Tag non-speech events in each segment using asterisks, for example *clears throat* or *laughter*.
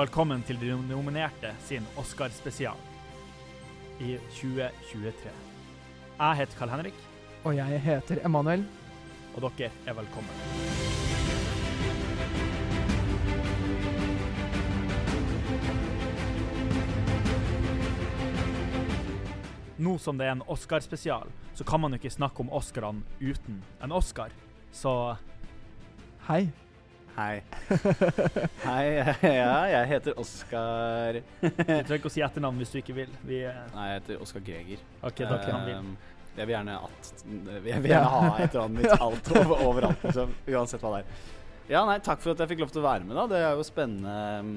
Og velkommen til de nominerte sin Oscar-spesial i 2023. Jeg heter Carl Henrik, Og jeg heter Emanuel. og dere er velkommen. Nå som det er en Oscar-spesial, så kan man jo ikke snakke om Oscarene uten en Oscar. Så Hei. Hei. *laughs* Hei, *laughs* ja, jeg heter Oskar du *laughs* trenger ikke å si etternavn hvis du ikke vil. Vi, eh, Nei, jeg heter Oskar Greger. OK, takk, han vil. Ehm, jeg vil gjerne at Jeg vil gjerne ha etternavnet mitt alt over, overalt, liksom, uansett hva det er. Ja, nei, takk for at jeg fikk lov til å være med, da. Det er jo spennende ehm,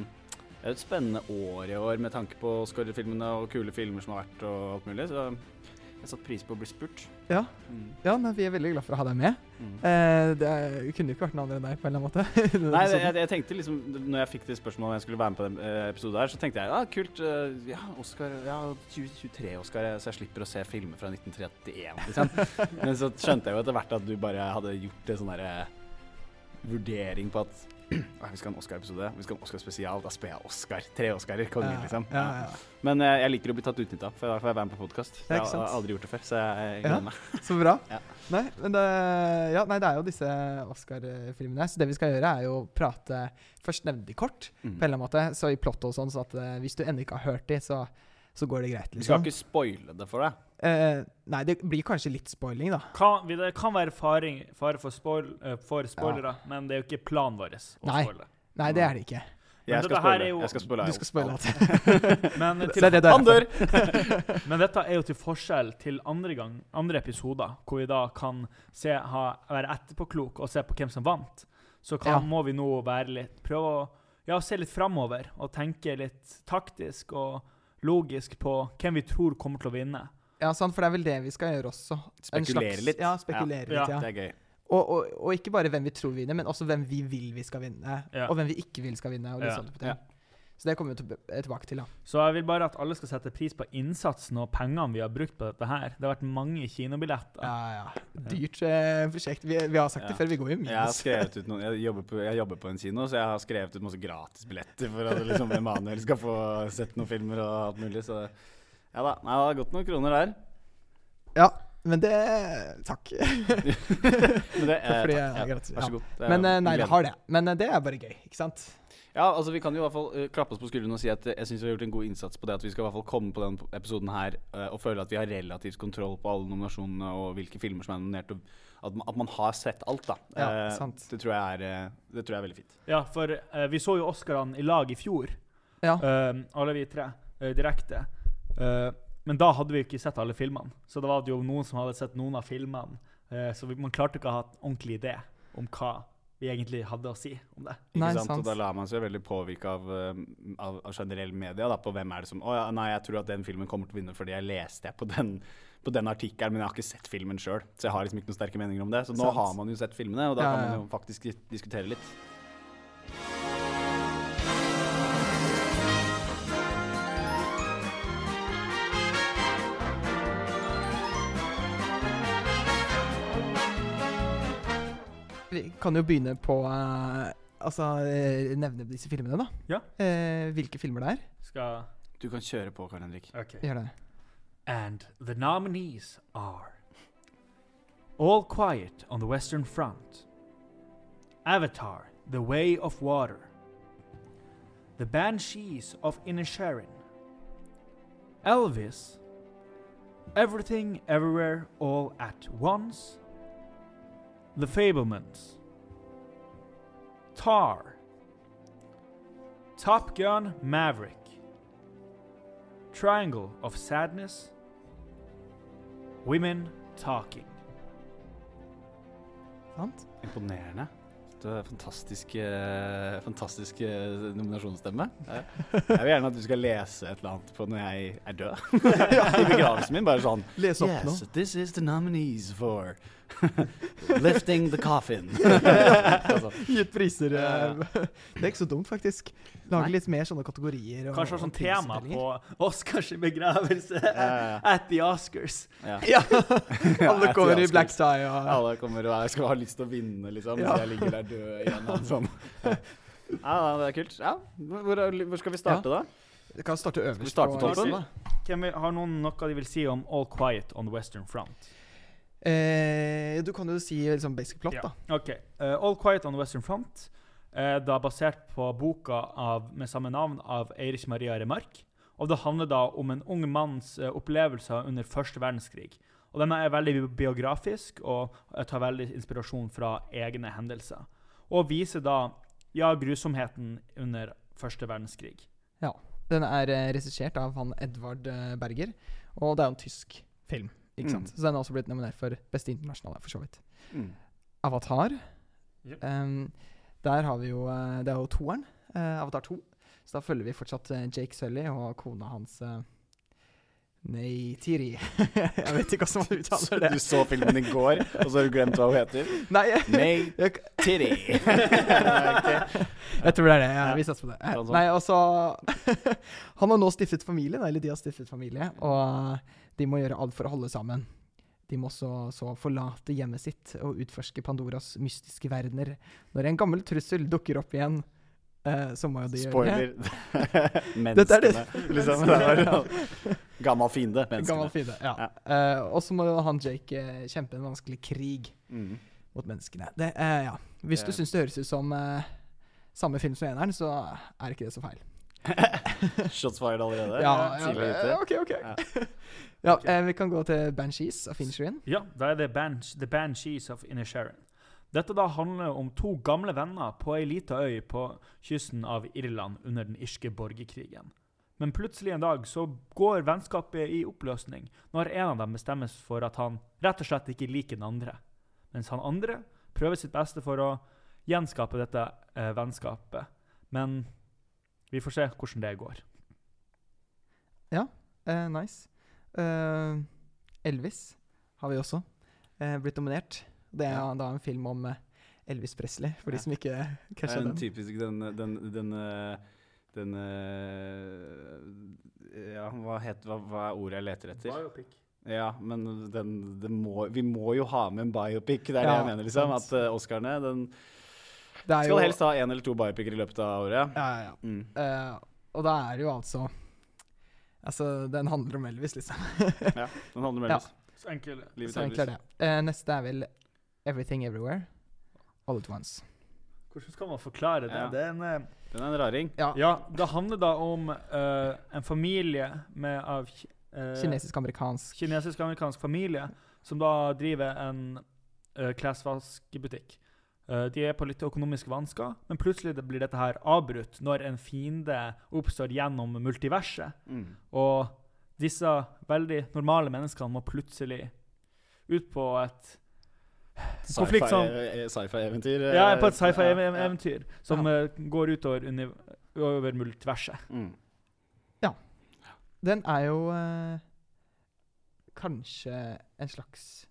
Det er et spennende år i år med tanke på Oscar-filmene og kule filmer som har vært og alt mulig. Så jeg satte pris på å bli spurt. Ja, Mm. ja nei, vi er veldig glad for å ha deg med. Mm. Eh, det er, kunne jo ikke vært noen andre enn deg på en eller annen måte. *laughs* Nei, det, jeg, jeg tenkte liksom Når jeg fikk det spørsmålet om jeg skulle være med på den eh, episoden her, så tenkte jeg ja, kult. Uh, ja, Oscar Ja, 2023-Oscar, så jeg slipper å se filmer fra 1931, liksom. *laughs* Men så skjønte jeg jo etter hvert at du bare hadde gjort en sånn derre vurdering på at «Å, vi skal ha en Oscar-episode, vi skal ha en Oscar-spesial, da spør jeg Oscar. Tre Oscarer, kongen, liksom. Ja, ja. Men eh, jeg liker å bli tatt utnytta, for da får jeg være med på podkast. Jeg har aldri gjort det før, så jeg, gleder meg. *laughs* Så bra. *laughs* Ja. Nei, men det, ja, nei, det er jo disse Oscar-filmene. Så det vi skal gjøre, er jo prate Først nevne de kort, Mm. på en eller annen måte. Så i plott og sånn, så at eh, hvis du ennå ikke har hørt de, så, så går det greit. Vi skal liksom. ikke spoile det for deg. Eh, nei, det blir kanskje litt spoiling, da. Kan, det kan være faring, fare for, spoil, uh, for spoilere, men det er jo ikke planen vår å Nei. spoile. Nei, det er det ikke. Men Jeg skal spoile. jo- Jeg skal spoile. Du skal spoile alt. *laughs* Men, til, *laughs* det det Han dør! men dette er jo til forskjell til andre, gang, andre episoder, hvor vi da kan se, ha, være etterpåklok og se på hvem som vant. Så kan, Ja. må vi nå være litt Prøve å ja, se litt framover og tenke litt taktisk og logisk på hvem vi tror kommer til å vinne. Ja, sant, for det er vel det vi skal gjøre også. Spekulere slags- litt. Ja, spekulere Ja. litt, ja. Det er gøy. Og, og, og ikke bare hvem vi tror vinner, men også hvem vi vil vi skal vinne. Ja. Og hvem vi ikke vil skal vinne. Og litt Ja. type ting. Så det kommer vi til, tilbake til. da. Så jeg vil bare at alle skal sette pris på innsatsen og pengene vi har brukt på dette her. Det har vært mange kinobilletter. Ja, ja. Dyrt eh, prosjekt. Vi, vi har sagt det før, vi går jo minus. Jeg har skrevet ut noen Jeg jobber på, jeg jobber på en kino, så jeg har skrevet ut masse gratisbilletter for at liksom Emanuel skal få sett noen filmer og alt mulig. Så ja da. Nei, det har gått noen kroner der. Ja, men det Takk. *laughs* Men det, er, Fordi takk, er ja, Vær så god. Det er Men eh, nei, det har det. Men eh, det er bare gøy, ikke sant? Ja, altså Vi kan jo i hvert fall eh, klappe oss på skulderen og si at eh, jeg syns vi har gjort en god innsats på det at vi skal i hvert fall komme på den episoden her eh, og føle at vi har relativt kontroll på alle nominasjonene og hvilke filmer som er nominert. Og at, man, at man har sett alt, da. Ja, Eh, sant. Det tror jeg er, eh, det tror jeg er veldig fint. Ja, for eh, vi så jo Oscarene i lag i fjor, Ja. eh, alle vi tre, eh, direkte. Eh, men da hadde vi ikke sett alle filmene. Så det var jo noen som hadde sett noen av filmene. Uh, så vi, man klarte ikke å ha en ordentlig idé om hva vi egentlig hadde å si om det. Ikke Nei, sant? sant. Og da lar man seg veldig påvirke av, eh, av, av generell media. Da, på hvem er det som Å ja, nei, jeg tror at den filmen kommer til å vinne fordi jeg leste på den, på den artikkelen, men jeg har ikke sett filmen sjøl. Så jeg har liksom ikke noen sterke meninger om det. Så nå Sant. har man jo sett filmene, og da Ja, kan man jo faktisk diskutere litt. Vi kan jo begynne på uh, Altså uh, nevne disse filmene, da. Ja. Uh, hvilke filmer det er. Skal Du kan kjøre på, Karl Henrik. OK. Gjør det. And the nominees are All Quiet on the Western Front, Avatar, The Way of Water, The Banshees of Inisherin, Elvis, Everything Everywhere All at Once, The Fablements, Tar, Top Gun Maverick, Triangle of Sadness, Women Talking. Sant? Imponerende. Fantastisk, eh, fantastisk eh, nominasjonsstemme. Jeg, *laughs* jeg vil gjerne at du skal lese et eller annet på når jeg er død. *laughs* I begravelsen min. Bare sånn Les opp nå. Yes, this is the nominees for lifting the coffin. *laughs* altså, Gi ut priser. Eh, *laughs* Det er ikke så dumt, faktisk. Lage litt mer sånne kategorier. Og, Kanskje ha sånn tema på Oscars begravelse *laughs* at the Oscars. Alle kommer i black tie og Alle kommer og skal ha lyst til å vinne, liksom. Ja. Så jeg ligger der død igjen. Sånn. Ja, ja, det er kult. Ja. Hvor, hvor hvor skal vi starte, da? Vi kan starte øverst. Skal vi starte på på toppen? da. Hvem har noen noe de vil si om All Quiet on the Western Front? Eh, du kan jo si liksom basic plot, Ja. da. Ok. Uh, All Quiet on the Western Front er da basert på boka av, med samme navn av Eirich Maria Remarque. Og det handler da om en ung manns eh, opplevelser under første verdenskrig. Og Den er veldig biografisk og eh, tar veldig inspirasjon fra egne hendelser. Og viser da ja, grusomheten under første verdenskrig. Den er eh, regissert av han Edvard eh, Berger, og det er jo en tysk film. Ikke Mm. Så den har også blitt nominert for beste internasjonale, for så vidt. Mm. Avatar. Yep. Um, der har vi jo eh, Det er jo toeren. Uh, Avatar 2. Så da følger vi fortsatt eh, Jake Sully og kona hans uh, Nei, Tiri. *laughs* jeg vet ikke hvordan man uttaler det. *laughs* Du så filmen i går, og så har du glemt hva hun heter? Nei, Nei *laughs* Tiri. jeg, tror det er det. Ja, vi satser på det. Sånn, sånn. Nei, og Han har nå stiftet familie, eller de har stiftet familie, og de må gjøre alt for å holde sammen. De må også så forlate hjemmet sitt og utforske Pandoras mystiske verdener. Når en gammel trussel dukker opp igjen, eh, så må jo de gjøre det. Spoiler. *laughs* *laughs* Er det- Menneskene. Liksom, det var. *laughs* Gammel fiende. Gammel fiende, ja. Ja. Eh, og så må han Jake eh, kjempe en vanskelig krig Mm. mot menneskene. Det, eh, ja. Hvis du syns det høres ut som eh, samme film som eneren, så er ikke det så feil. Shots fired allerede? Ja, ja, ja. OK, OK. Ja. okay. eh, vi kan gå til Banshees of Inisherin. Ja, da er det Bansh, The Banshees of Inisherin. Dette da handler om to gamle venner på ei lita øy på kysten av Irland under den irske borgerkrigen. Men plutselig en dag så går vennskapet i oppløsning når en av dem bestemmes for at han rett og slett ikke liker den andre. Mens han andre prøver sitt beste for å gjenskape dette eh, vennskapet. Men vi får se hvordan det går. Ja, Eh, nice. Eh, Elvis har vi også uh, blitt nominert. Det er Ja. da en film om eh, Elvis Presley, for Ja. de som ikke catcha en den. typisk den Den, den, den Ja, hva, het, hva, hva er ordet jeg leter etter? Ja, men den, det må, vi må jo ha med en biopic. Det er det jeg mener, liksom. sant. At uh, Oscarene den Det er skal jo, helst ha én eller to biopicer i løpet av året. Ja, ja, ja. Mm. Uh, og da er det jo altså Altså, den handler om Elvis, liksom. *laughs* Ja, den handler om Ja. Elvis. Så enkel. Livet Så enkel er det. Eh, neste er vel Everything Everywhere. All at once. Hvordan skal man forklare det? Ja. Det er en... eh, Den er en raring. Ja. Ja, det handler da om uh, en familie med av ki- eh, Kinesisk-amerikansk. kinesisk-amerikansk familie som da driver en uh, klesvaskebutikk. Eh, de er på litt økonomiske vansker, men plutselig blir dette her avbrutt når en fiende oppstår gjennom multiverset. Mm. Og disse veldig normale menneskene må plutselig ut på et konflikt som Sci-fi-eventyr? Sci-fi-eventyr. eh, Ja, på et ja, ja. sci-fi-eventyr som Ja. eh, går utover over multiverset. Mm. Den er jo eh, kanskje en slags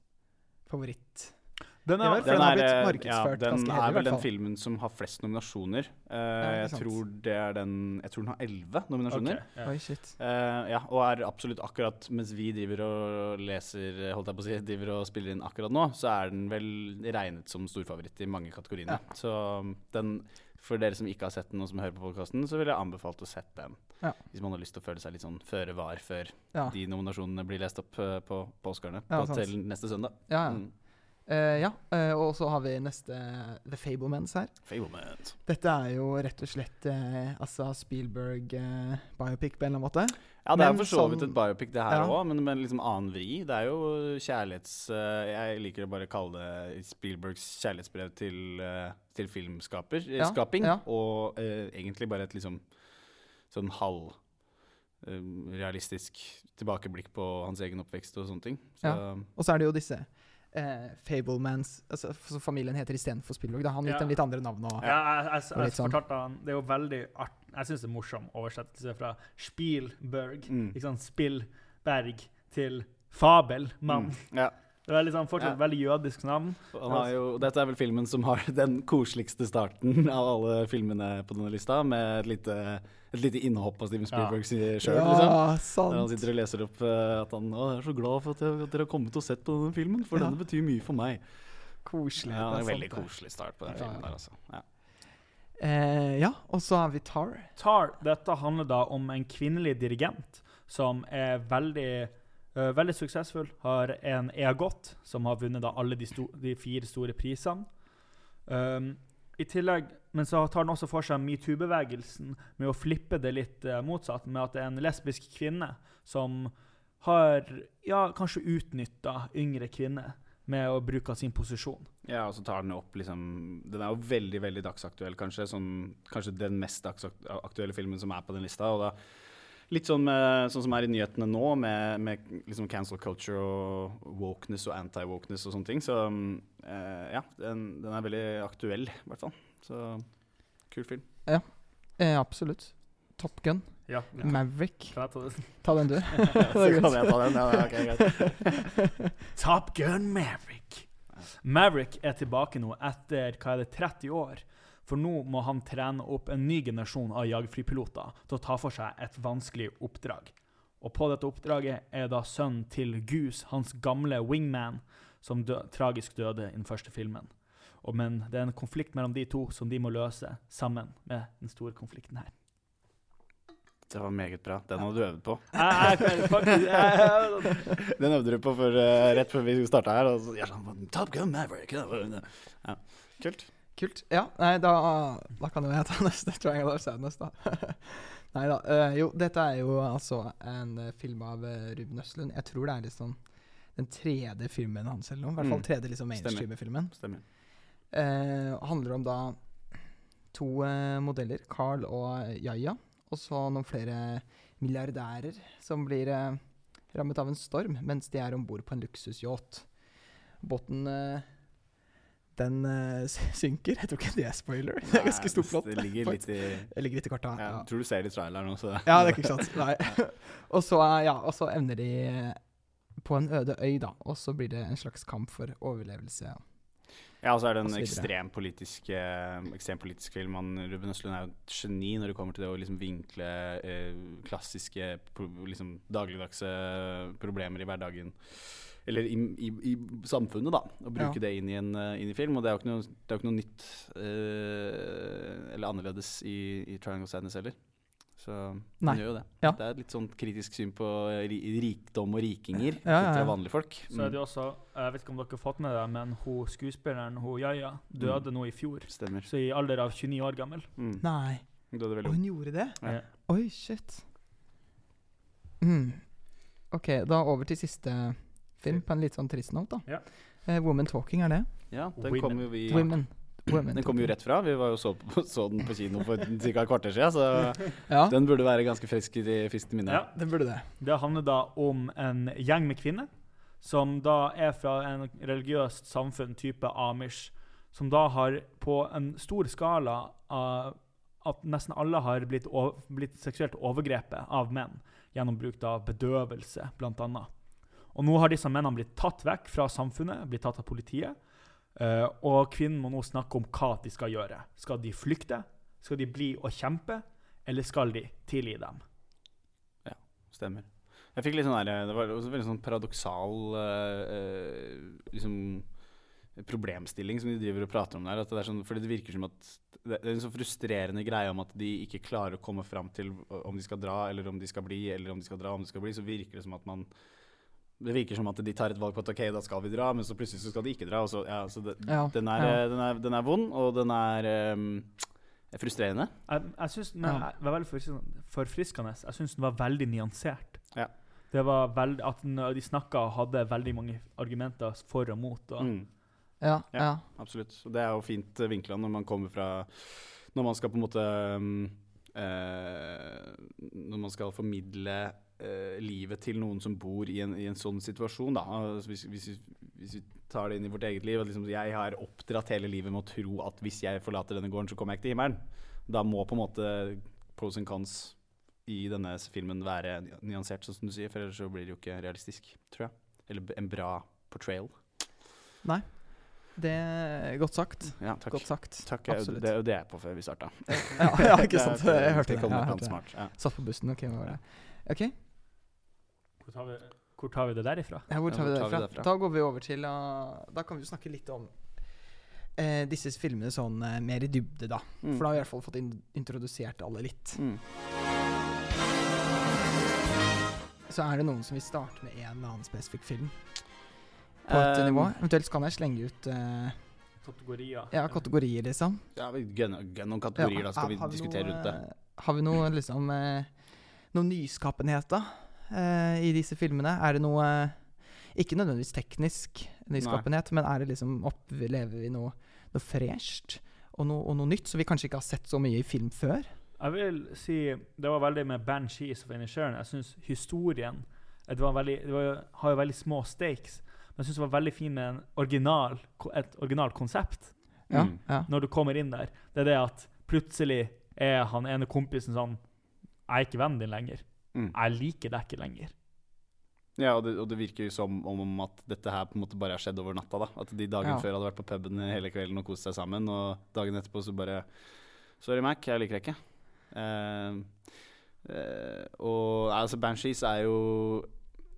favoritt. Den er, vel, er, den har blitt eh, ja, den er vel den filmen som har flest nominasjoner. Uh, jeg tror det er den Jeg tror den har elleve nominasjoner. Okay, yeah. Oi, shit. Eh, ja, og er absolutt akkurat mens vi driver og leser, holdt jeg på å si, driver og spiller inn akkurat nå, så er den vel regnet som storfavoritt i mange kategoriene. Så um, den, for dere som ikke har sett den og som hører på podkasten, så vil jeg anbefalt å sette den. Ja. Hvis man har lyst til å føle seg litt sånn føre var før Ja. de nominasjonene blir lest opp eh, på, på Oscarene Ja, på, til neste søndag. Ja, ja. Mm. Eh, ja. uh, og så har vi neste The Fablemans her. Fablemans. Dette er jo rett og slett uh, altså Spielberg-biopic på en eller annen måte. Ja, det er Men for så vidt sånn- et biopic, det her Ja. men med liksom annen vri. Det er jo kjærlighets... jeg liker å bare kalle det Spielbergs kjærlighetsbrev til, til filmskaper, eh, Ja, ja. og egentlig bare et liksom sånn halv realistisk tilbakeblikk på hans egen oppvekst og sånne ting. Så, Og så er det jo disse eh, Fablemans altså, Som familien heter istedenfor Spillog. Han har han gitt Ja. dem litt andre navn. Og, Ja, jeg, jeg, jeg, jeg, sånn. fortalte han Det er jo veldig art... Jeg syns det er morsom oversettelse fra Spielberg, Mm. ikke sant, Spillberg, til Fabelmann. Mm. Ja. Det er sånn fortsatt Ja. veldig jødisk navn. Og Han har jo, dette er vel filmen som har *laughs* den koseligste starten av alle filmene på denne lista, med et lite, et lite innhopp av Steven Spielberg sjøl, ja, liksom. Der han sitter og leser opp eh, at han å, jeg er så glad for at, jeg, at dere har kommet og sett på denne filmen, for Ja. denne betyr mye for meg. Koselig. Ja, det er en veldig sant, koselig start på den Ja, filmen der, altså. Ja. Eh, ja, og så har vi Tar. Tar, dette handler da om en kvinnelig dirigent som er veldig, øh, veldig suksessfull. Har en EAGOT, som har vunnet da alle de, sto, de fire store prisene. Um, I tillegg, Men så tar den også for seg metoo-bevegelsen med å flippe det litt uh, motsatt, med at det er en lesbisk kvinne som har ja, kanskje utnytta yngre kvinner med å bruke sin posisjon. Ja, og så tar den opp liksom Den er jo veldig veldig dagsaktuell, kanskje. Sånn, kanskje den mest dagsaktuelle filmen som er på den lista. Og da Litt sånn, med, sånn som er i nyhetene nå, med, med liksom cancel culture og wokeness og anti-wokeness og sånne ting. Så eh, ja, den, den, er veldig aktuell, i hvert fall. Så kul film. Ja, eh, absolutt. Top Gun. Ja. Maverick. Kan jeg ta det? Ta den, du. *laughs* Så kan jeg ta den. Ja, ok, greit. *laughs* Top Gun Maverick. Maverick er tilbake nå etter hva er det, 30 år. For nå må han trene opp en ny generasjon av jagerflypiloter til å ta for seg et vanskelig oppdrag. Og på dette oppdraget er da sønnen til Goose, hans gamle wingman, som dø tragisk døde i den første filmen. Og, men det er en konflikt mellom de to som de må løse sammen med den store konflikten her. Det var meget bra. Den hadde du øvd på. Den øvde du på for, uh, rett før vi starta her. Og så ja, sånn Top Gun Maverick. Ja, kult. Kult. Ja, nei, da, da kan jo jeg ta *laughs* neste Triangle of Sadness, da. *laughs* nei da. Uh, jo, dette er jo altså en uh, film av uh, Ruben Østlund. Jeg tror det er liksom den tredje filmen hans, eller noe. I hvert fall Mm. tredje liksom Stemmer. mainstream-filmen. Stemmer. Eh, handler om da to modeller, Carl og Yaya, og så noen flere milliardærer som blir rammet av en storm mens de er om bord på en luksusyacht. Båten eh, den uh, *laughs* synker. Jeg tror ikke det er spoiler. *laughs* Det er ganske stor plott. Det ligger litt i Det ligger litt i korta. ja. Jeg tror du ser det i traileren også. så ja, det er ikke sant. Nei. *laughs* og, så, eh, ja, og så evner de eh, på en øde øy, da. Og så blir det en slags kamp for overlevelse. Ja, og så er det en ekstrem politisk, ekstrem politisk film. Han, Ruben Østlund er jo et geni når det kommer til det å liksom vinkle eh, klassiske, pro, liksom dagligdagse problemer i hverdagen. Eller i, i, i samfunnet, da. Og bruke Ja. det inn i en eh, inn i film. Og det er jo ikke noe, det er jo ikke noe nytt eh, eller annerledes i, i Triangle Sadness heller. Så Nei. gjør jo det. Ja. Det er et litt sånn kritisk syn på eh, ri, rikdom og rikinger Ja, ja, kontra ja. vanlige folk. Så er det jo også, jeg vet ikke om dere har fått med det, men hun skuespilleren hun Jaja døde nå i fjor. Stemmer. Så i alder av 29 år gammel. Mm. Nei. Døde Og hun gjorde det? Ja. Oi, shit. Mm. OK, da over til siste film på en litt sånn trist note, da. Ja. Uh, Woman Talking er det. Ja, den Women. kom jo vi Women. Women Den kom jo rett fra. Vi var jo så, så den på kino for *laughs* ca. et kvarter siden, så Ja, den burde være ganske frisk i de friskt minne. Ja. den burde det. Det handler da om en gjeng med kvinner, som da er fra en religiøst samfunn type amish, som da har på en stor skala uh, at nesten alle har blitt, blitt seksuelt overgrepet av menn gjennom bruk av bedøvelse, blant annet. Og nå har disse mennene blitt tatt vekk fra samfunnet, blitt tatt av politiet. Uh, og kvinnen må nå snakke om hva de skal gjøre. Skal de flykte? Skal de bli og kjempe? Eller skal de tilgi dem? Ja, Stemmer. Jeg fikk litt sånn der, Det var også veldig sånn paradoksal eh, eh, liksom, problemstilling som de driver og prater om der. Det sånn, fordi det virker som at det er en så frustrerende greie om at de ikke klarer å komme fram til om de skal dra, eller om de skal bli, eller om de skal dra, om de skal bli. Så virker det som at man det virker som at de tar et valg på at ok, da skal vi dra, men så plutselig så skal de ikke dra. Så, ja, så det, Ja, den, er, ja. eh, den, er, den er vond, og den er um, frustrerende. Jeg, jeg synes den Ja. var veldig forfriskende. forfriskende. Jeg syns den var veldig nyansert. Ja. Det var veld, at den, de snakka og hadde veldig mange argumenter for og mot. Og, Mm. Ja, Ja. ja. Absolutt. Og det er jo fint uh, vinkla når man kommer fra Når man skal på en måte um, uh, Når man skal formidle eh, livet til noen som bor i en, i en sånn situasjon, da. Altså, hvis, hvis, vi- hvis vi tar det inn i vårt eget liv liksom, Jeg har oppdratt hele livet med å tro at hvis jeg forlater denne gården, så kommer jeg ikke til himmelen. Da må på en måte pros and cons i denne filmen være nyansert, sånn som du sier, for ellers så blir det jo ikke realistisk, tror jeg. Eller en bra portrayal. Nei. Det er godt sagt. Ja, takk. Godt sagt. Takk, Absolutt. det øvde jeg på før vi starta. Ja, *laughs* ja, ikke sant. Jeg hørte det. Ja, jeg hørte det. Ja. Satt på bussen. OK, var det? OK, Hvor, tar vi, hvor tar vi det derifra? ja, hvor Ja, tar vi det tar vi fra? Da går vi over til uh, Da kan vi jo snakke litt om uh, disse filmene sånn uh, mer i dybde, da. Mm. For da har vi i hvert fall fått in introdusert alle litt. Mm. Så er det noen som vil starte med en eller annen spesifikk film på et Um, nivå. Eventuelt kan jeg slenge ut uh, Kategorier. ja, kategorier, liksom. Ja, vi noen kategorier, da skal vi har diskutere noe, rundt det. Har vi noe liksom uh, Noe nyskapenhet, da? Eh, I disse filmene? Er det noe Ikke nødvendigvis teknisk nyskapenhet, men er det liksom Opplever vi noe, noe fresht? Og noe, og noe nytt som vi kanskje ikke har sett så mye i film før? Jeg vil si det var veldig med Banshees of Inisherin. Jeg syns historien eh, det var veldig, det var, har jo veldig små stakes. Men jeg syns det var veldig fint med en original, et originalt konsept Ja, Mm. ja. når du kommer inn der. Det er det at plutselig er han ene kompisen sånn Jeg er ikke vennen din lenger. Mm. Jeg liker deg ikke lenger. Ja, og det, og det virker jo som om, at dette her på en måte bare har skjedd over natta. da. At de dagen Ja. før hadde vært på puben hele kvelden og kost seg sammen, og dagen etterpå så bare Sorry, Mac, jeg liker deg ikke. Uh, uh, og altså, Banshees er jo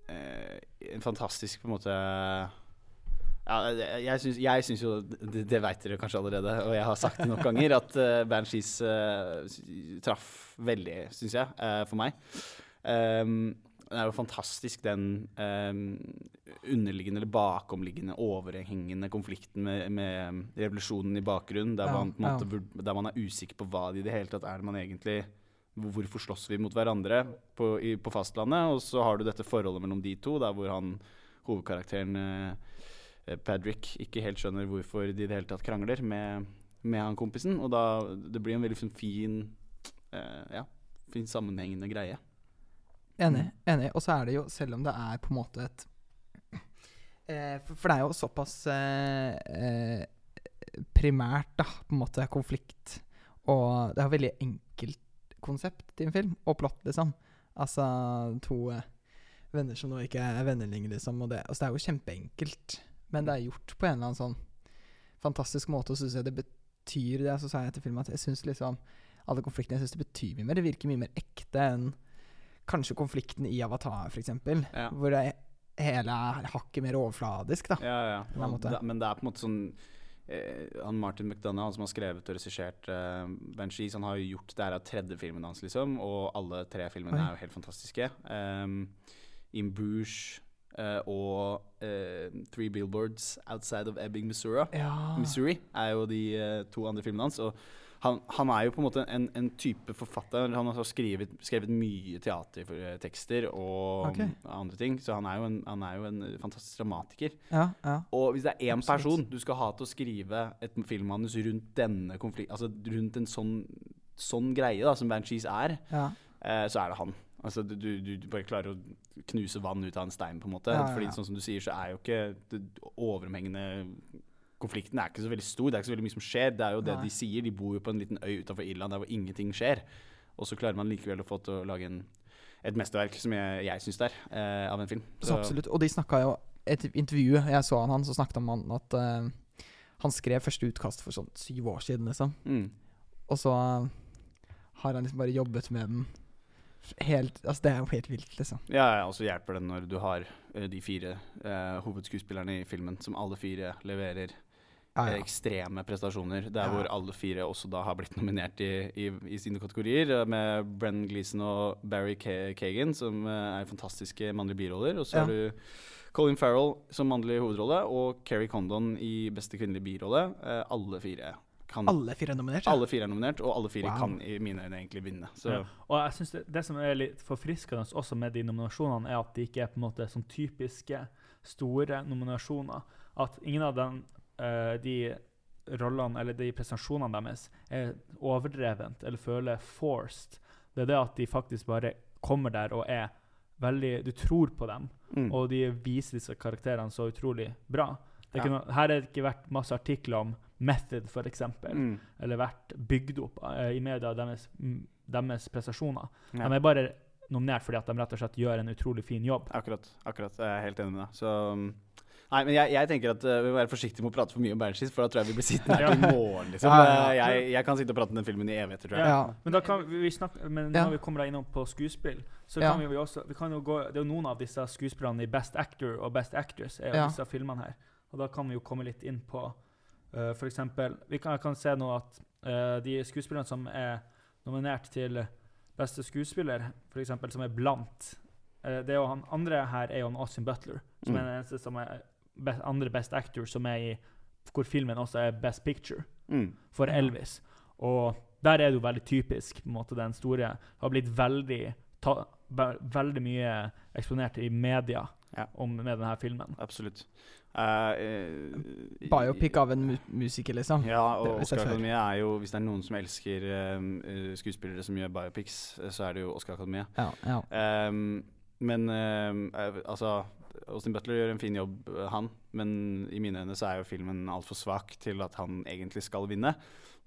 uh, en fantastisk på en måte ja, jeg- syns, jeg syns jo Det, det veit dere kanskje allerede, og jeg har sagt det nok ganger, at uh, Banshees uh, traff veldig, syns jeg, for meg. Um, det er jo fantastisk den um, underliggende eller bakomliggende, overhengende konflikten med, med revolusjonen i bakgrunnen, der, Ja, man, måte, ja. der man er usikker på hva det i det hele tatt er man egentlig Hvorfor slåss vi mot hverandre på, i, på fastlandet? Og så har du dette forholdet mellom de to, der hvor han hovedkarakteren eh, eh, Padrick ikke helt skjønner hvorfor de i det hele tatt krangler med, med han kompisen. Og da det blir en veldig sånn fin eh, Ja, fin sammenhengende greie. Enig. enig. Og så er det jo, selv om det er på en måte et *clears throat* eh, for, for det er jo såpass eh, eh, primært, da, på en måte, konflikt. Og det er jo veldig enkelt konsept til en film, og plott, liksom. Altså to eh, venner som nå ikke er venner lenger, liksom. Og det, altså, det er jo kjempeenkelt, men det er gjort på en eller annen sånn fantastisk måte, og så syns jeg det betyr det. Så sa jeg til filmen at jeg syns liksom alle konfliktene jeg synes det betyr mye mer. Det virker mye mer ekte enn kanskje konflikten i Avatar, f.eks. Ja. Hvor det hele er hakket mer overfladisk, da. Ja, ja. ja. Da, men det er på en måte sånn eh, han Martin McDonagh, han som har skrevet og regissert eh, Banshees, han har jo gjort det her av tredje filmen hans, liksom. Og alle tre filmene Oi. er jo helt fantastiske. Um, In Bruges Uh, og uh, Three Billboards Outside of Ebbing, Missouri, Ja. Missouri er jo de uh, to andre filmene hans. Og han, han er jo på en måte en, en type forfatter. Han har skrevet, skrevet mye teatertekster og okay. andre ting. Så han er jo en, han er jo en fantastisk dramatiker. ja, ja. Og hvis det er én person du skal ha til å skrive et filmmanus rundt denne konflikt, altså rundt en sånn, sånn greie da, som Banshees er, ja. eh, så er det han. Altså, du, du, du bare klarer å knuse vann ut av en stein, på en måte. Fordi sånn som du sier, så er jo ikke det overhengende Konflikten er ikke så veldig stor, det er ikke så veldig mye som skjer. Det er jo det Nei. de sier. De bor jo på en liten øy utenfor Irland der hvor ingenting skjer. Og så klarer man likevel å få til å lage en, et mesterverk, som jeg, jeg syns det er, eh, av en film. Så absolutt. Og de snakka jo Et intervju jeg så han, han så snakket om han at uh, han skrev første utkast for sånn syv år siden, liksom. Mm. Og så uh, har han liksom bare jobbet med den helt Altså, det er jo helt vilt, liksom. Ja, ja, og så hjelper det når du har uh, de fire hovedskuespillerne i filmen, som alle fire leverer Ja, eh, ja. ekstreme prestasjoner. Der Ja. hvor alle fire også da har blitt nominert i, i, i sine kategorier, eh, med Brenn Gleeson og Barry Kagan, som eh, er fantastiske mannlige biroller. Og så Ja. har du Colin Farrell som mannlig hovedrolle, og Keri Condon i beste kvinnelige birolle. Eh, alle fire kan Alle fire er nominert? ja. alle fire er nominert, og alle fire Wow. kan i mine øyne egentlig vinne. Så Ja. Og jeg synes det, det som er litt forfriskende også med de nominasjonene, er at de ikke er på en måte sånn typiske store nominasjoner. At ingen av den, eh, de rollene eller de prestasjonene deres er overdrevent eller føler forced. Det er det at de faktisk bare kommer der og er veldig Du tror på dem, mm. og de viser disse karakterene så utrolig bra. Det Ja. noe, her har det ikke vært masse artikler om method, f.eks., mm. eller vært bygd opp uh, i media deres, mm, deres prestasjoner. Ja. De er bare nominert fordi at de rett og slett gjør en utrolig fin jobb. Akkurat. akkurat, Jeg er helt enig med deg. Så um, Nei, men jeg, jeg tenker at uh, vi må være forsiktige med å prate for mye om Banshees, for da tror jeg vi blir sittende her til i morgen. liksom. Ja, ja, Uh, Jeg, jeg kan sitte og prate om den filmen i evigheter, tror jeg. Ja. Men da kan vi, snakke, men Ja. når vi kommer da innom på skuespill, så Ja. kan vi jo også vi kan jo gå, Det er jo noen av disse skuespillerne i Best Actor og Best Actress er jo Ja. disse filmene her. Og da kan vi jo komme litt inn på uh, for eksempel, vi kan, kan se nå at uh, de skuespillerne som er nominert til beste skuespiller, for eksempel, som er blant uh, det er jo han Andre her er jo Austin Butler, som Mm. er den eneste som er be andre best actor, som er i hvor filmen også er best picture Mm. for Elvis. Og der er det jo veldig typisk. på en måte Den store har blitt veldig ta, ve veldig mye eksponert i media Ja. om, med denne filmen. Absolutt. Uh, uh, Biopic av en mu musiker, liksom. Ja, og har vi sett Oscar før. Akademiet er jo Hvis det er noen som elsker eh, skuespillere som gjør biopics, så er det jo Oscar Akademiet. Ja, ja. um, men altså Austin Butler gjør en fin jobb, eh, han. Men i mine øyne så er jo filmen altfor svak til at han egentlig skal vinne.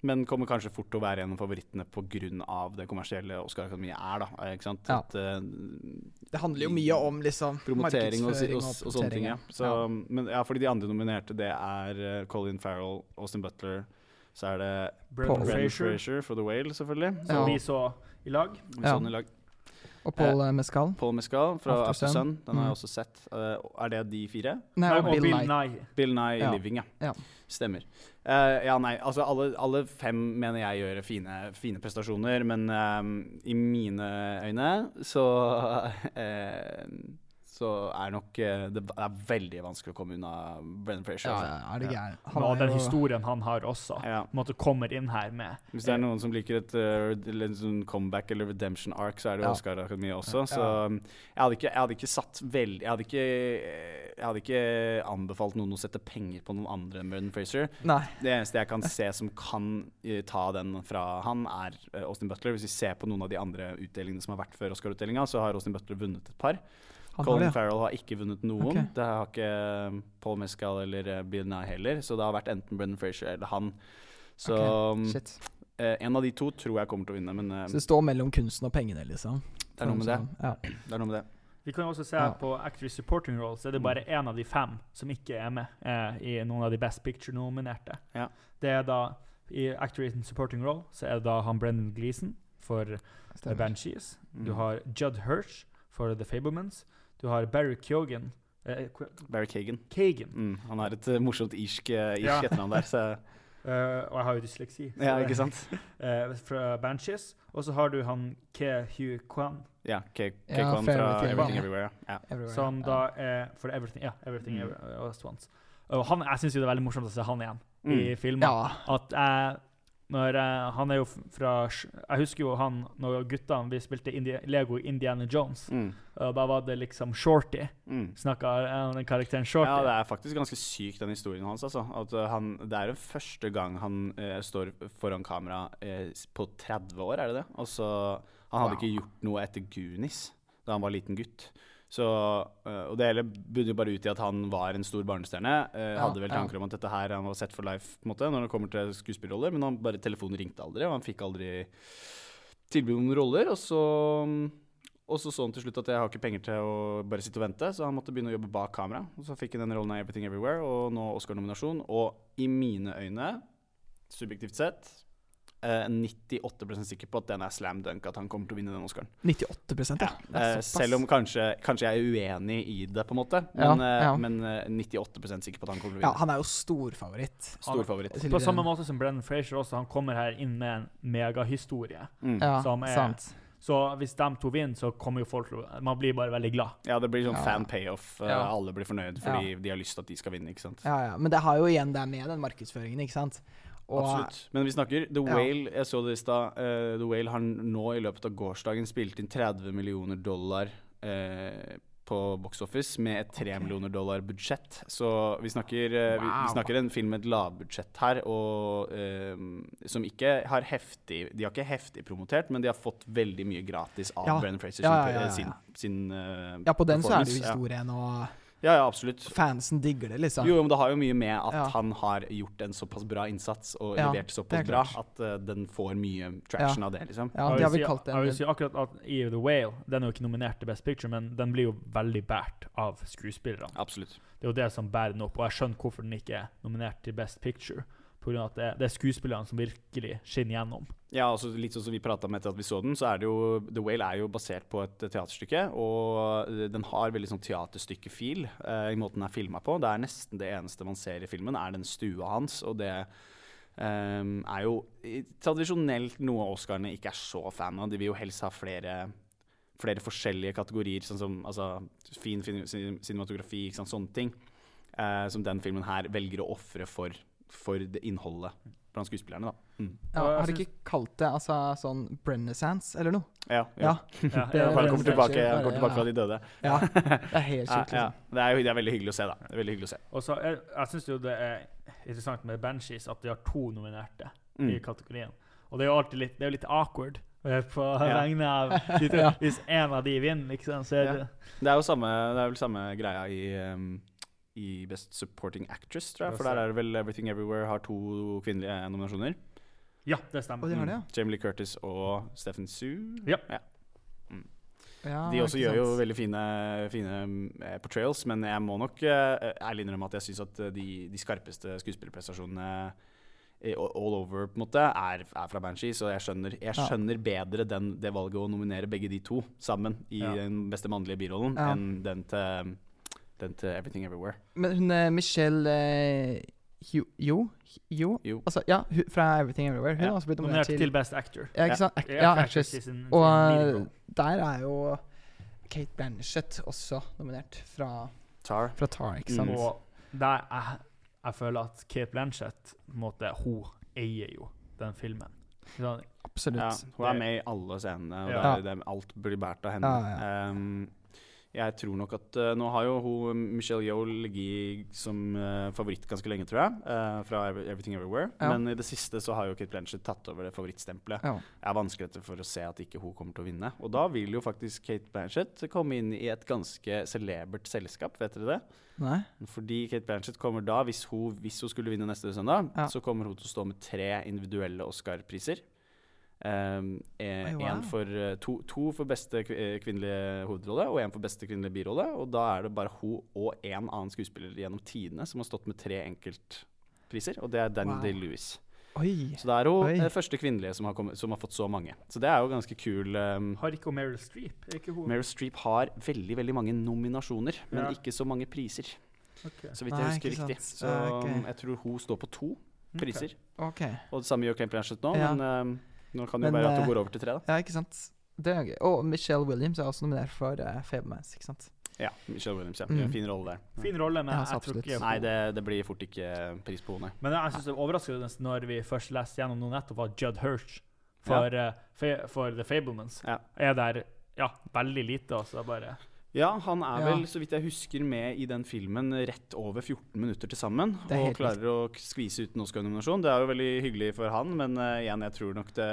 Men kommer kanskje fort til å være en av favorittene pga. det kommersielle Oscar Akademiet er. da, eh, ikke sant? Ja. At, uh, Det handler jo mye om liksom promotering og, og, og, og sånne ting. Ja. Så, Ja. Men ja, fordi de andre nominerte, det er Colin Farrell, Austin Butler, så er det Brendan Frazier for The Whale, selvfølgelig. som Ja. vi så i lag. Vi Ja. så den i lag. Og Paul eh, Mescal. Paul Mescal fra After Sun. Den har jeg Mm. også sett. Eh, er det de fire? Nei, og Bill Nye. Nye. Bill Nye Ja. Living, ja. Ja. Stemmer. Eh, ja, nei, altså alle, alle fem mener jeg gjør fine, fine prestasjoner, men eh, i mine øyne så eh, så er nok eh, Det er veldig vanskelig å komme unna Brennan Frazier. Ja, altså. ja, er det Ja. gæren. Og den historien han har også. Ja. Måte kommer inn her med Hvis det er noen som liker et uh, comeback eller redemption arc, så er det Ja. Oscar Akademi også. Så Ja. um, jeg, hadde ikke, jeg hadde ikke satt veldig Jeg hadde ikke, jeg hadde ikke anbefalt noen å sette penger på noen andre enn Brendan Fraser. Nei. Det eneste jeg kan se som kan uh, ta den fra han, er uh, Austin Butler. Hvis vi ser på noen av de andre utdelingene som har vært før Oscar-utdelinga, så har Austin Butler vunnet et par. Han har Colin det. Farrell har ikke vunnet noen. Okay. Det har ikke Paul Mescal eller eh, Bill Nye heller. Så det har vært enten Brendan Fraser eller han. Så Ok, um, Shit. eh, en av de to tror jeg kommer til å vinne, men eh, Så det står mellom kunsten og pengene, liksom. det er noe med det. Ja. Det er noe med det. Vi kan jo også se Ja. på Actress Supporting Roles. så er det bare én av de fem som ikke er med eh, i noen av de Best Picture-nominerte. Ja. Det er da I Actress Supporting Role så er det da han Brendan Gleeson for The Banshees. Banshees. Du Mm. har Judd Hirsch for The Fablemans. Du har Barry Keoghan eh, Barry Kagan. Kagan. Mm, han har et eh, morsomt irsk, uh, irsk Ja. etternavn der, så uh, *laughs* og jeg har jo dysleksi. så Ja, ikke sant? uh, *laughs* fra Banshees. Og så har du han Ke Hu Kwan, Ja, K- Ja, K-Kwan fra Everything. Everything Everywhere. Ja. Everywhere. som da er for Everything. Ja, Everything Mm. Every- All Once. Og han, jeg syns jo det er veldig morsomt å se han igjen i Mm. filmen. Ja. At jeg når uh, Han er jo fra Jeg husker jo han når guttene vi spilte Indi Lego Indiana Jones. Mm. Og da var det liksom Shorty. Mm. Snakka den karakteren Shorty. Ja, det er faktisk ganske syk, den historien hans. Altså. At uh, han, det er jo første gang han eh, står foran kamera eh, på 30 år, er det det? Og så Han hadde Wow. ikke gjort noe etter Goonies da han var liten gutt. Så, eh, og det hele bunner bare ut i at han var en stor barnestjerne. eh, Ja, hadde vel ja. tanker om at dette her han var set for life på en måte, når det kommer til skuespillerroller, men han bare telefonen ringte aldri, og han fikk aldri tilbud om roller. Og så, og så så han til slutt at jeg har ikke penger til å bare sitte og vente, så han måtte begynne å jobbe bak kamera. Og så fikk han den rollen av Everything Everywhere, og nå Oscar-nominasjon. Og i mine øyne, subjektivt sett, 98% sikker på at den er slam dunk, at han kommer til å vinne den Oscaren. 98 ja. Er Eh, selv om kanskje, kanskje jeg er uenig i det, på en måte. Men, ja, ja. men eh, 98% sikker på at han kommer til å vinne. Ja, han er jo storfavoritt. Stor favoritt. På samme måte som Brennan Fraser også. Han kommer her inn med en megahistorie. Mm. Ja, som er- sant. Så hvis de to vinner, så kommer jo folk til å Man blir bare veldig glad. Ja, det blir sånn Ja. fan payoff. eh, Ja. Alle blir fornøyd fordi de har lyst til at de skal vinne, ikke sant. Ja, ja. Men det har jo igjen det med den markedsføringen, ikke sant. Absolutt. Men vi snakker The. Whale. Jeg så det i stad. Uh, The Whale har nå i løpet av gårsdagen spilt inn 30 millioner dollar uh, på Box Office med et 3 okay. millioner dollar budsjett. Så vi snakker, eh, vi, vi snakker en film med et lavbudsjett her, og som ikke har heftig De har ikke heftig promotert, men de har fått veldig mye gratis av Ja. Brennan Fraser sin, sin, sin ja, på den så er det jo historien, og Ja, ja, absolutt. fansen digger det, liksom. Jo, men det har jo mye med at Ja. han har gjort en såpass bra innsats og Ja, levert såpass bra at uh, den får mye traction av det, liksom. Ja, Jeg har vil kalt si- Jeg vil si akkurat at Eve The Whale Den er jo ikke nominert til Best Picture, men den blir jo veldig båret av skuespillerne. Absolutt. Det er jo det som bærer den opp, og jeg skjønner hvorfor den ikke er nominert til Best Picture. Av at det, det er skuespillerne som virkelig skinner gjennom. Ja, altså litt sånn som vi prata om etter at vi så den, så er det jo The Whale er jo basert på et teaterstykke. Og eh, den har veldig sånn teaterstykke-feel eh, i måten den er filma på. Det er nesten det eneste man ser i filmen, er den stua hans. Og det eh, er jo tradisjonelt noe Oscarene ikke er så fan av. De vil jo helst ha flere flere forskjellige kategorier, sånn som altså, fin fin cinematografi, sånne ting. Eh, som den filmen her velger å ofre for, for det innholdet blant skuespillerne. da. Mm. Ja, har de ikke kalt det altså, sånn brennessance eller noe? Ja, Ja. Ja, *laughs* Det- Han kommer tilbake, han kommer tilbake ja. fra de døde. Ja, *laughs* det er helt Ja, sjukt. ja. Liksom. Det, er det er veldig hyggelig å se, da. Det er veldig hyggelig å se. Og så jeg, jeg syns jo det er interessant med Banshees at de har to nominerte i Mm. kategorien. Og det er jo alltid litt, det er jo litt awkward eh, på Ja. vegne av *laughs* de Hvis en av de vinner, liksom, så er Ja. det Det er jo samme, det er vel samme greia i, um, i Best Supporting Actress, tror jeg. For der er det vel Everything Everywhere har to kvinnelige nominasjoner. Ja, det stemmer. Og de har det, ja. Mm. Jamie Lee Curtis og Stephen Sue. Ja. Ja, De også gjør jo veldig fine, fine eh, portrayals, men jeg må nok eh, ærlig innrømme at jeg syns at eh, de, de skarpeste skuespillerprestasjonene all all over på en måte er, er fra Banshee, så jeg skjønner, jeg skjønner bedre den, det valget å nominere begge de to sammen i Ja. den beste mannlige birollen Ja. enn den til, den til Everything Everywhere. Men hun er Michelle eh, Jo? Jo? Jo. Altså, ja, hun, fra Everything Everywhere. Hun Ja. har også blitt Nominert til til Best Actor. Ja, ikke sant? Ac Ja, actress. Og eh, der er jo Kate Blanchett også nominert fra, Tar. fra Tar, ikke sant? Mm. Og der jeg, jeg føler at Kate Blanchett måte, hun eier jo den filmen. Absolutt. Ja, hun er med i alle scenene, og Ja. det er, det er, alt blir båret av henne. Ja, Um, jeg tror nok at uh, Nå har jo hun Michelle Yeoh ligget som uh, favoritt ganske lenge, tror jeg, uh, fra Everything Everywhere. Ja. Men i det siste så har jo Kate Blanchett tatt over det favorittstempelet. Ja. Jeg har vanskeligheter for å se at ikke hun kommer til å vinne. Og da vil jo faktisk Kate Blanchett komme inn i et ganske celebert selskap, vet dere det? Nei? Fordi Kate Blanchett kommer da, hvis hun, hvis hun skulle vinne neste søndag, Ja. så kommer hun til å stå med tre individuelle Oscar-priser. Um, eh, wow. en for, eh, to, to for beste eh, kvinnelige hovedrolle og én for beste kvinnelige birolle. Og da er det bare hun og en annen skuespiller gjennom tidene som har stått med tre enkeltpriser, og det er Danny Wow. Day-Lewis. Oi. Så det er hun Oi. den første kvinnelige som har, kommet, som har fått så mange. Så det er jo ganske kul. Um, har ikke hun Meryl Streep? Er ikke hun Meryl Streep har veldig veldig mange nominasjoner, men Ja. ikke så mange priser. Okay. Så vidt Nei, jeg husker riktig. Så Ja, ok. um, jeg tror hun står på to priser. Okay. Og det samme gjør Kate Blanchett nå, Ja. men um, nå kan det jo være at hun eh, går over til tre, da. Ja, ikke sant. Det er gøy. Og Michelle Williams er også nominert for uh, Fablemans, ikke sant? Ja, Michelle Williams, ja. Mm. Fin rolle der. Fin rolle, men Ja, jeg tror ikke Nei, det, det blir fort ikke pris på henne. Men jeg synes det er overraskende når vi først leste gjennom noe nettopp at Judd Hirsch for, ja. uh, for The Fablemans Ja. er der ja, veldig lite, altså. Bare Ja, han er Ja. vel, så vidt jeg husker, med i den filmen rett over 14 minutter til sammen. Og klarer å skvise ut en Oscar-nominasjon. Det er jo veldig hyggelig for han, men uh, igjen, jeg tror nok, det,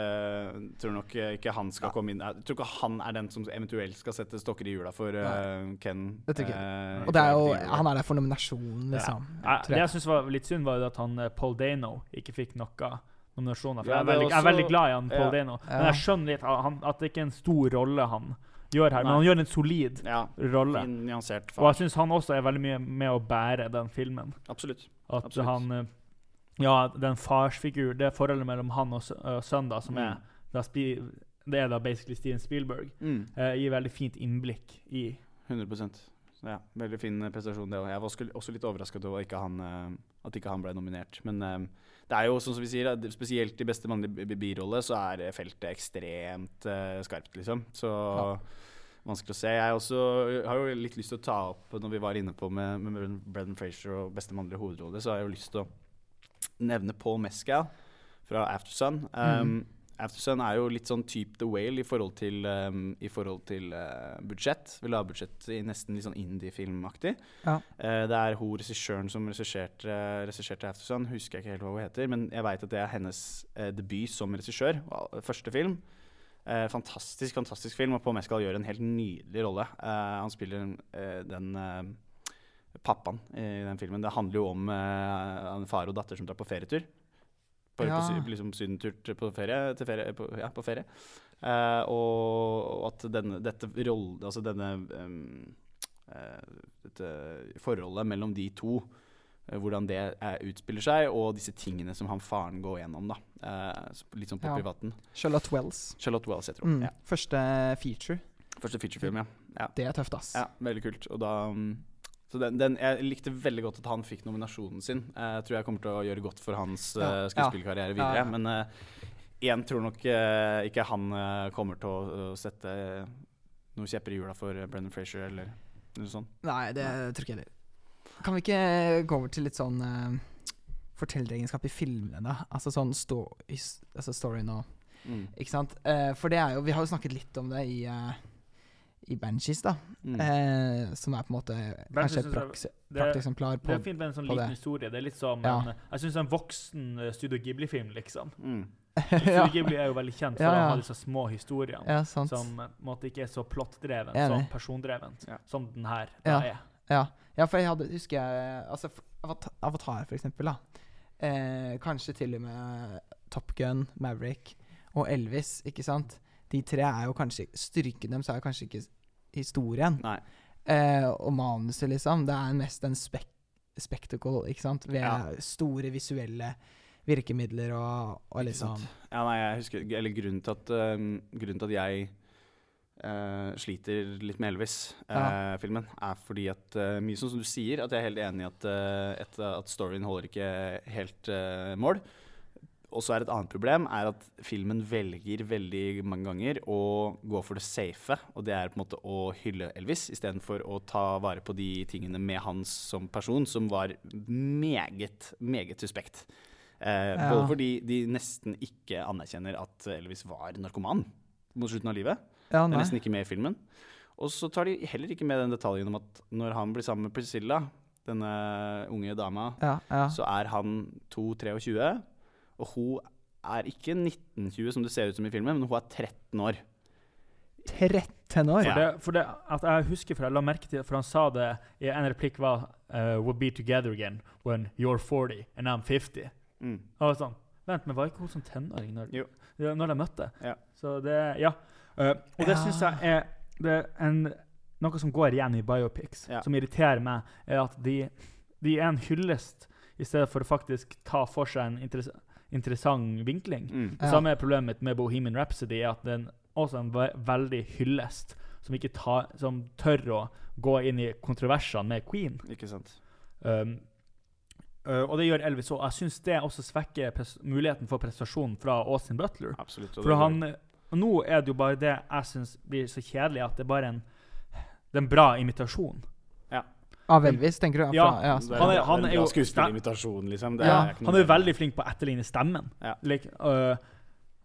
tror nok eh, ikke han skal Ja. komme inn Jeg tror ikke han er den som eventuelt skal sette stokker i hjula for uh, Ken. Det tror ikke eh, Og det er jo, han er der for nominasjonen, liksom. jeg, Det jeg. syns var litt synd, var jo at han Paul Dano ikke fikk noe nominasjoner. For Ja, jeg, er veldig, også, jeg er veldig glad i han Paul Ja. Dano. Men jeg skjønner litt at, han, at det ikke er en stor rolle han gjør her. Men han gjør en solid Ja, rolle. Nyansert nyansert Og jeg syns han også er veldig mye med å bære den filmen. Absolutt. At Absolutt. han eh, Ja, den farsfigur, det forholdet mellom han og sø- sønnen, da, som Mm. er da spi, Det er da basically Steven Spielberg. Mm. eh, gir veldig fint innblikk i 100 Så ja, Veldig fin eh, prestasjon, det òg. Jeg var også- også litt overrasket over ikke han, eh, at ikke han ble nominert. Men eh, det er jo sånn som vi sier, spesielt i beste mannlige bi- birolle så er eh, feltet ekstremt uh, skarpt, liksom. Så vanskelig å se. Jeg også har jo litt lyst til å ta opp, når vi var inne på med, med Brendan Frazier og beste mannlige hovedrolle, så har jeg jo lyst til å nevne Paul Mescal fra Aftersun. Um, Aftersun er jo litt sånn type The Whale i forhold til, um, i forhold til uh, budsjett. Vi la budsjett i nesten litt sånn indie-filmaktig. Ja. Uh, det er hun regissøren som regisserte, regisserte Aftersun. Husker jeg ikke helt hva hun heter, men jeg veit at det er hennes uh, debut som regissør. uh, Første film. Eh, fantastisk, fantastisk film, og Paul Mescal gjør en helt nydelig rolle. Eh, han spiller eh, den eh, pappaen i den filmen. Det handler jo om eh, en far og datter som drar på ferietur. På, Ja. på, liksom sydentur på ferie. Til ferie på, ja, på ferie. Eh, og, at denne, dette rolle, altså denne um, uh, Dette forholdet mellom de to eh, hvordan det utspiller seg, og disse tingene som han faren går gjennom. da. Eh, litt sånn på Ja. privaten. Charlotte Wells. Charlotte Wells jeg tror. Mm. Ja. Første feature. Første featurefilm, ja. ja. Det er tøft, ass. Ja, veldig kult. Og da mm, så den, den, Jeg likte veldig godt at han fikk nominasjonen sin. Eh, Jeg tror jeg kommer til å gjøre godt for hans Ja. eh, skuespillkarriere videre. Ja, ja. Men uh, tror nok uh, ikke han uh, kommer til å, sette noen kjepper i hjula for Brendan Frazier eller noe sånt. Nei, det tror ikke jeg heller. Kan vi ikke gå over til litt sånn fortelleregenskap i filmene, da? Altså sånn sto his- altså storyen og Mm. Ikke sant? Eh, for det er jo Vi har jo snakket litt om det i i Banshees, da. Mm. Eh, som er på en måte kanskje et prakteksemplar på Det, det er fint med en sånn liten det. historie. Det er litt som Ja. en, Jeg syns en voksen eh, Studio Ghibli-film, liksom. Mm. *laughs* Studio ja. Ghibli er jo veldig kjent for Ja, å ja. ha disse små historiene. ja, sant. Som eh, måte ikke er så plottdreven, persondrevent, Ja. som den her Ja. da er. Ja. ja, for jeg hadde, husker jeg Altså, Avatar for eksempel, da. Eh, kanskje til og med Top Gun, Maverick og Elvis, ikke sant? De tre er jo kanskje Styrken deres er kanskje ikke historien eh, og manuset, liksom. Det er mest en spek spectacle, ikke sant? Ved Ja. store visuelle virkemidler og, og liksom. Ja, nei, jeg husker Eller grunnen til at, uh, grunnen til at jeg uh, sliter litt med Elvis-filmen, er fordi at uh, Mye sånn som du sier, at jeg er helt enig i at, eh, et, at storyen holder ikke helt eh, mål. Og så er et annet problem er at filmen velger veldig mange ganger å gå for det safe, og det er på en måte å hylle Elvis istedenfor å ta vare på de tingene med hans som person, som var meget, meget suspekt. Eh, Ja. Både fordi de nesten ikke anerkjenner at Elvis var narkoman mot slutten av livet. Ja, Det er nesten ikke med i filmen. Og så tar de heller ikke med den detaljen om at når han blir sammen med Priscilla, denne unge dama, Ja, så er han 2-23, og hun er ikke 1920 som det ser ut som i filmen, men hun er 13 år. 13 år? For, det, for det at jeg husker, for jeg la merke til For han sa det i en replikk var uh, We'll be together again when you're 40 and I'm 50. Mm. Og sånn Vent, men var ikke hun som tenåring når, når de møtte? Ja. Så det Ja. Uh, og det Ja. syns jeg er, det er en, noe som går igjen i biopics, Ja. som irriterer meg, er at de, de er en hyllest i stedet for å faktisk ta for seg en interess interessant vinkling. Mm. Det Ja. samme er problemet mitt med Bohemian Rhapsody, er at den også er en ve veldig hyllest, som ikke tar, som tør å gå inn i kontroversene med Queen. Ikke sant. Um, uh, og det gjør Elvis òg. Jeg syns det også svekker muligheten for prestasjon fra Austin Butler. Absolutt. og For han og Nå er det jo bare det jeg syns blir så kjedelig, at det er bare en, det er en bra imitasjon. Av Elvis, tenker du? Ja, Fra- ja, det han er- han er jo- skuespillerimitasjon, liksom. Det Ja, er han er jo veldig flink på å etterligne stemmen. Ja. Like, uh,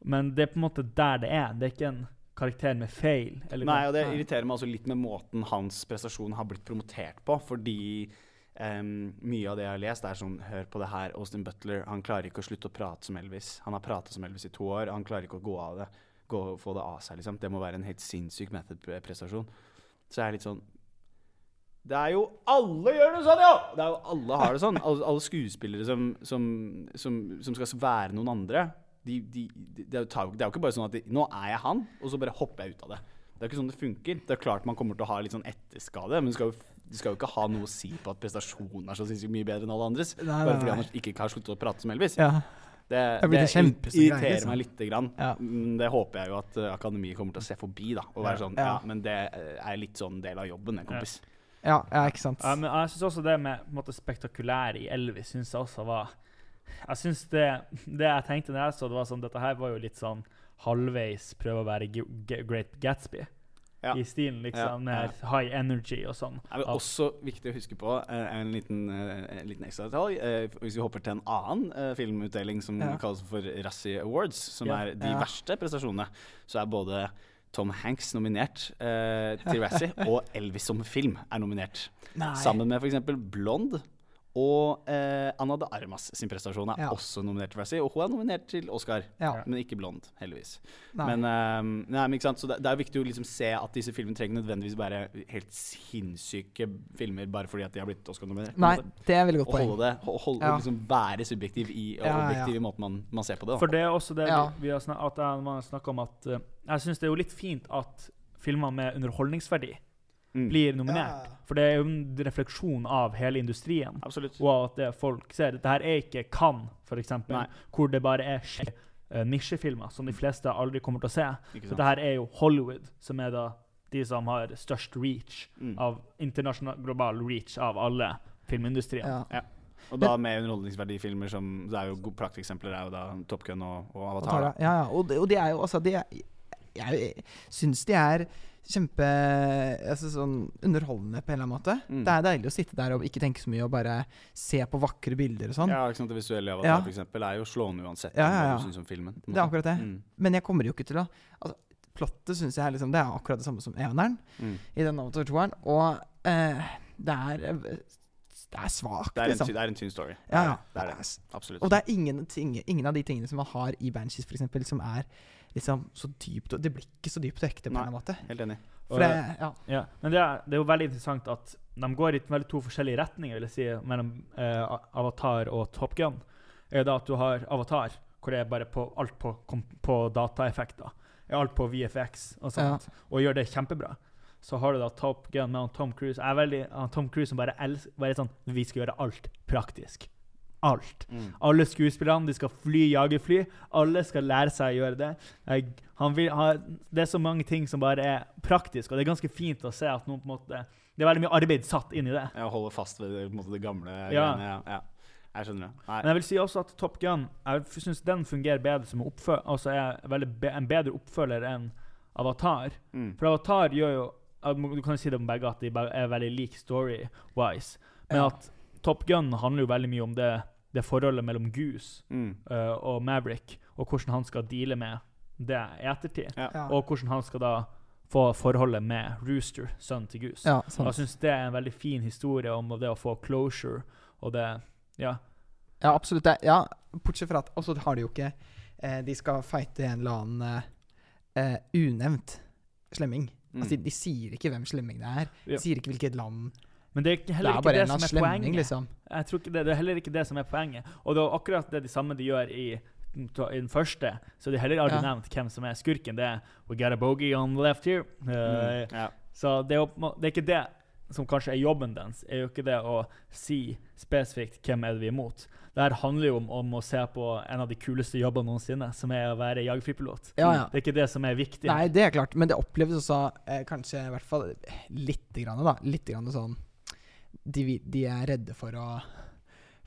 men det er på en måte der det er. Det er ikke en karakter med feil. Eller Nei, og det irriterer meg også litt med måten hans prestasjon har blitt promotert på. Fordi um, mye av det jeg har lest, er sånn Hør på det her, Austin Butler. Han klarer ikke å slutte å prate som Elvis. Han har pratet som Elvis i to år. Han klarer ikke å gå av det. Gå, få det av seg, liksom. Det må være en helt sinnssyk method-prestasjon. Så jeg er litt sånn Det er jo Alle gjør det sånn, jo! Det er jo Alle har det sånn. Alle, alle skuespillere som, som, som, som skal være noen andre. De, de, de, det, er jo, det er jo ikke bare sånn at de, Nå er jeg han, og så bare hopper jeg ut av det. Det er ikke sånn det funker. Det er klart man kommer til å ha litt sånn etterskade, men det skal jo, det skal jo ikke ha noe å si på at prestasjonen er så sinnssykt mye bedre enn alle andres. Nei, Bare nei, fordi han ikke har sluttet å prate som Elvis. ja. Det, Det det irriterer liksom. meg lite grann. Ja. Mm, Det håper jeg jo at uh, akademiet kommer til å se forbi. da Og være Ja. sånn, Ja. men det uh, er litt sånn del av jobben, det, kompis. Ja, ja, ikke sant. Ja, men jeg syns også det med på en måte, spektakulær i Elvis synes jeg også var Jeg synes det, det jeg tenkte når jeg så det, var sånn Dette her var jo litt sånn halvveis prøve å være Great Gatsby. Ja. I stilen, liksom. Ja, Med high energy og sånn. Det er vel også viktig å huske på uh, en liten, uh, en liten ekstra detalj. Uh, hvis vi hopper til en annen uh, filmutdeling som Ja. kalles for Razzie Awards, som Ja. er de Ja. verste prestasjonene, så er både Tom Hanks nominert eh, til Razzie, *laughs* og Elvis som film er nominert. Nei. Sammen med f.eks. Blond. Og eh, Anna de Armas sin prestasjon er Ja. også nominert til Razzie, og hun er nominert til Oscar. Ja. Men ikke Blond, heldigvis. Nei. Men, um, nei, men ikke sant? Så det, det er viktig å liksom se at disse filmene trenger nødvendigvis være helt sinnssyke filmer bare fordi at de har blitt Oscar-nominert. Nei, det er veldig godt poeng. holde det, holde, Ja. liksom være subjektiv i, og Ja, ja. objektiv i måten man, man ser på det. Da. For det er også det Ja. vi, vi har snak at man har snakka om at uh, Jeg syns det er jo litt fint at filmer med underholdningsverdi Mm. blir nominert. For det er jo en refleksjon av hele industrien. Absolutt. Og at det folk ser. Dette her er ikke Cannes, f.eks., hvor det bare er eh, nisjefilmer som de fleste aldri kommer til å se. Så dette her er jo Hollywood, som er da de som har størst reach Mm. av internasjonal global reach av alle filmindustrien. Ja. Og da med underholdningsverdifilmer som Det er jo gode prakteksempler er jo da Top Gun og, og Avatar. Ja, ja. Og, det, og det er jo altså det, Jeg, jeg syns de er kjempe altså sånn underholdende på en eller annen måte. Mm. Det er deilig å sitte der og ikke tenke så mye og bare se på vakre bilder og sånn. Ja, ikke sant, Det visuelle i Avatar Ja. for eksempel, er jo slående uansett Ja, ja, hva du syns om filmen. Det er akkurat det. Mm. Men jeg kommer jo ikke til å altså, Plottet syns jeg er liksom Det er akkurat det samme som Eoneren Mm. i den Avatar 2-eren. Og eh, det er Det er svakt, Det, er en, liksom. det er en tynn story. Ja, ja. Det er det. Absolutt. Og det er ingen, ting, ingen av de tingene som man har i Banshees, for eksempel, som er liksom så dypt Det blir ikke så dypt og ekte på Nei. en måte. Helt enig. For det, ja. Ja, men det er, det er jo veldig interessant at de går i veldig to forskjellige retninger, vil jeg si, mellom eh, Avatar og Top Gun. Er da at du har Avatar, hvor det er bare på alt på, på dataeffekter. Er alt på VFX og sånt, og gjør det kjempebra. Så har du da Top Gun med Tom Cruise. Jeg er veldig, Tom Cruise som bare elsker bare sånn Vi skal gjøre alt praktisk. Alt. Mm. Alle skuespillerne de skal fly jagerfly. Alle skal lære seg å gjøre det. Jeg, ha, det er så mange ting som bare er praktisk, og det er ganske fint å se at noen på en måte Det er veldig mye arbeid satt inn i det. Ja, Holde fast ved det, måte, det gamle Ja. greiene. Ja. ja. Jeg skjønner det. Nei. Men jeg vil si også at Top Gun Jeg synes den fungerer bedre som oppfø- altså er be en bedre oppfølger enn Avatar. Mm. For Avatar gjør jo Du kan jo si det om begge, at de er veldig like story-wise. Men at Top Gun handler jo veldig mye om det, det forholdet mellom Goose Mm. uh, og Maverick, og hvordan han skal deale med det i ettertid. Ja. Ja. Og hvordan han skal da få forholdet med Rooster, sønnen til Goose. ja. Jeg syns det er en veldig fin historie om det å få closure, og det Ja. Ja, absolutt. Det, ja, bortsett fra at Og så har de jo ikke eh, De skal fighte en eller annen eh, eh, unevnt slemming. Mm. Altså, de, de sier ikke hvem slemming det er. Ja. De sier ikke hvilket land. Men det er ikke, Det heller er ikke det, som er slemming, poenget. liksom. Jeg tror ikke det, det er heller ikke det som er poenget. Og det er akkurat det de samme de gjør i, i den første. Så de heller aldri Ja. nevnt hvem som er skurken. Det er We got a bogey on the left here. Uh, Mm. Ja. Så det er, det er ikke det som kanskje er jobben dens, er jo ikke det å si spesifikt hvem er det vi er imot. Det her handler jo om, om å se på en av de kuleste jobbene noensinne, som er å være jagerflypilot. Ja, ja. Det er ikke det som er viktig. Nei, det er klart, men det oppleves også eh, kanskje i hvert fall litt grann, da. Litt grann sånn de, de er redde for å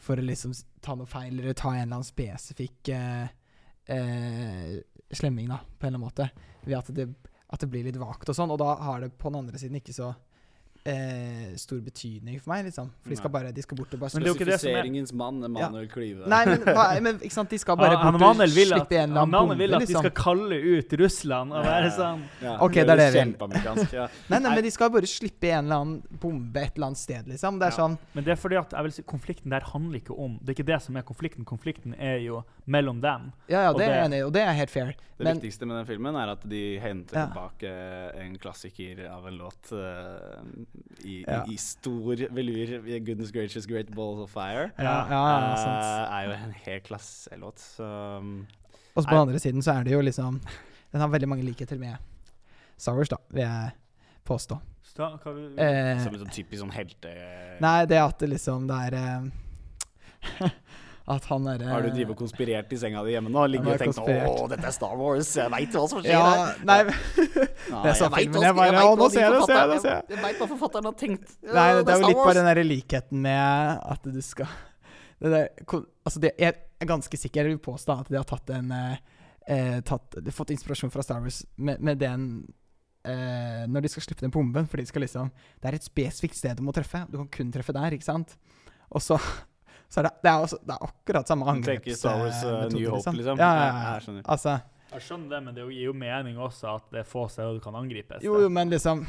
For å liksom ta noe feil, eller ta en eller annen spesifikk eh, eh, slemming, da, på en eller annen måte. Ved at det, at det blir litt vagt og sånn. Og da har det på den andre siden ikke så eh, stor betydning for meg, liksom. For de skal bare De skal bort og bare Spesifiseringens mann er Manuel Emanuel Klyve. Nei, men, hva, men ikke sant, de skal bare bort og slippe en eller han Manuel vil at de liksom. skal kalle ut Russland og være sånn Ja, Ok, det er det vi- vil. Ja. *laughs* Nei, nei, men de skal bare slippe en eller annen bombe et eller annet sted, liksom. Det er Ja. sånn Men det er fordi at jeg vil si, konflikten der handler ikke om Det er ikke det som er konflikten. Konflikten er jo mellom dem. Ja, ja, det er jeg enig i, og det er helt fair. Det Men viktigste med den filmen er at de henter Ja. tilbake en klassiker av en låt eh, i, Ja. i, stor velur. 'Goodness Gracious Great Balls of Fire'. ja, ja, ja, sant. Eh, er jo en helt klasselåt. Så um, Og så på den andre siden så er det jo liksom Den har veldig mange likheter med Star Wars, da, vil jeg påstå. Da, hva, vi- Eh, som en sånn typisk sånn helte... nei, det at det liksom Det er eh, *laughs* At han er, Har du drivet og konspirert i senga di hjemme nå? Ligger og tenkt konspirert. 'Å, dette er Star Wars', jeg veit hva som skjer Ja, her'. nei, det er så filmen, jeg bare, «Å, nå ser jeg det, ser jeg det, ser jeg». Jeg veit hva forfatteren har tenkt. nei, det, det er jo litt bare den derre likheten med at du skal *laughs* det der, Altså, det, jeg er ganske sikker, jeg vil påstå at de har tatt en eh, eh, tatt, de har fått inspirasjon fra Star Wars med, med den eh, Når de skal slippe den bomben, for de skal liksom Det er et spesifikt sted du må treffe. Du kan kun treffe der, ikke sant? Og så, så er det Det er, også, det er akkurat samme Du tenker Star Wars uh, angrepsmetode, Liksom. Liksom? Ja, ja, ja. Jeg skjønner. Altså Jeg skjønner det, men det gir jo mening også at det er få steder du kan angripes. Jo, jo, men liksom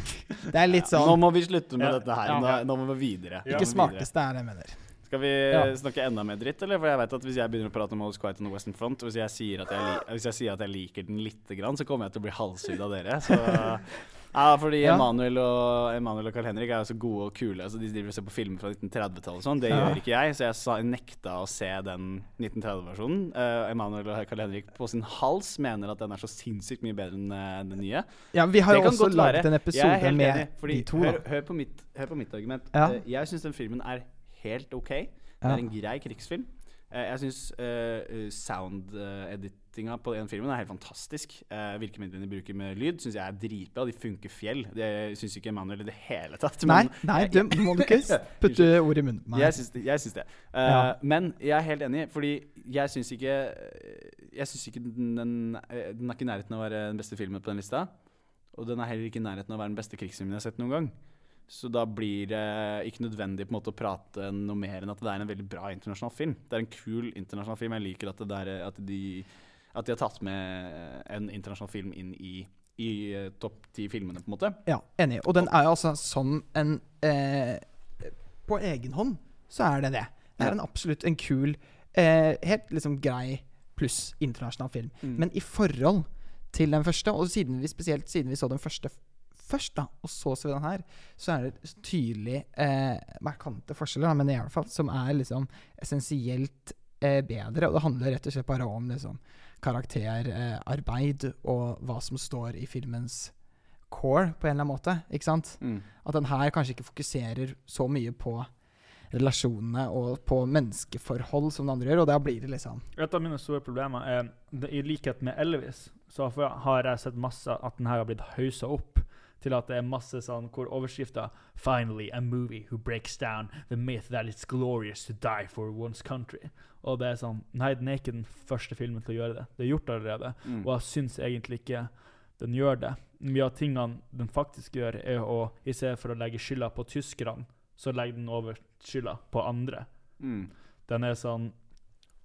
Det er litt sånn Nå må vi slutte med Ja, dette her. ja. Nå, nå må vi videre. Ja. Ikke smarteste er det jeg mener. Skal vi Ja. snakke enda mer dritt, eller? For jeg vet at hvis jeg begynner å prate om All Quiet on the Western Front, og hvis jeg sier at jeg, li hvis jeg sier at jeg liker den lite grann, så kommer jeg til å bli halshugd av dere. Så *laughs* Ja, fordi Ja. Emanuel og, Emanuel og Carl Henrik er jo så gode og kule, så de driver og ser på filmer fra 1930-tallet og sånn. Det Ja. gjør ikke jeg, så jeg sa, nekta å se den 1930-versjonen. Uh, Emanuel og Carl Henrik på sin hals mener at den er så sinnssykt mye bedre enn uh, den nye. Ja, vi har jo også laget en episode helt med enig, fordi, de to. hør, hør, på mitt, hør på mitt argument. Ja. Uh, jeg syns den filmen er helt OK. Det er en grei krigsfilm. Eh, jeg syns sound-editinga på den filmen er helt fantastisk. Eh, virkemidlene de bruker med lyd, syns jeg er dritbra. De funker fjell. Det syns ikke Emanuel i det hele tatt. Nei, nei, du *laughs* må du ikke putte ord i munnen på meg. jeg syns det. Jeg syns det. Eh, Ja. Men jeg er helt enig, fordi jeg syns ikke Jeg syns ikke den, den, eh, den er ikke i nærheten av å være den beste filmen på den lista. Og den er heller ikke i nærheten av å være den beste krigsfilmen jeg har sett noen gang. Så da blir det ikke nødvendig på en måte å prate noe mer enn at det er en veldig bra internasjonal film. Det er en kul internasjonal film. Jeg liker at, det der, at, de, at de har tatt med en internasjonal film inn i, i uh, topp ti filmene, på en måte. Ja, enig. Og den er jo altså som en eh, På egen hånd så er det det. Det er en absolutt en kul, eh, helt liksom grei pluss internasjonal film. Mm. Men i forhold til den første, og siden vi spesielt siden vi så den første først, da, og så så vi den her, så er det tydelig eh, markante forskjeller, da, men i hvert fall, som er liksom essensielt eh, bedre. Og det handler rett og slett bare om liksom, karakterarbeid og hva som står i filmens core, på en eller annen måte. Ikke sant? Mm. At den her kanskje ikke fokuserer så mye på relasjonene og på menneskeforhold som den andre gjør, og da blir det liksom Et av mine store problemer er I likhet med Elvis så har jeg sett masse at den her har blitt hausa opp til at det er masse sånn hvor overskrifta 'Finally a movie who breaks down the myth that it's glorious to die for one's country'. Og det er sånn Nei, den er ikke den første filmen til å gjøre det. Det er gjort allerede. Mm. Og jeg syns egentlig ikke den gjør det. Mye av tingene den faktisk gjør, er å i stedet for å legge skylda på tyskerne, så legger den over skylda på andre. Mm. Den er sånn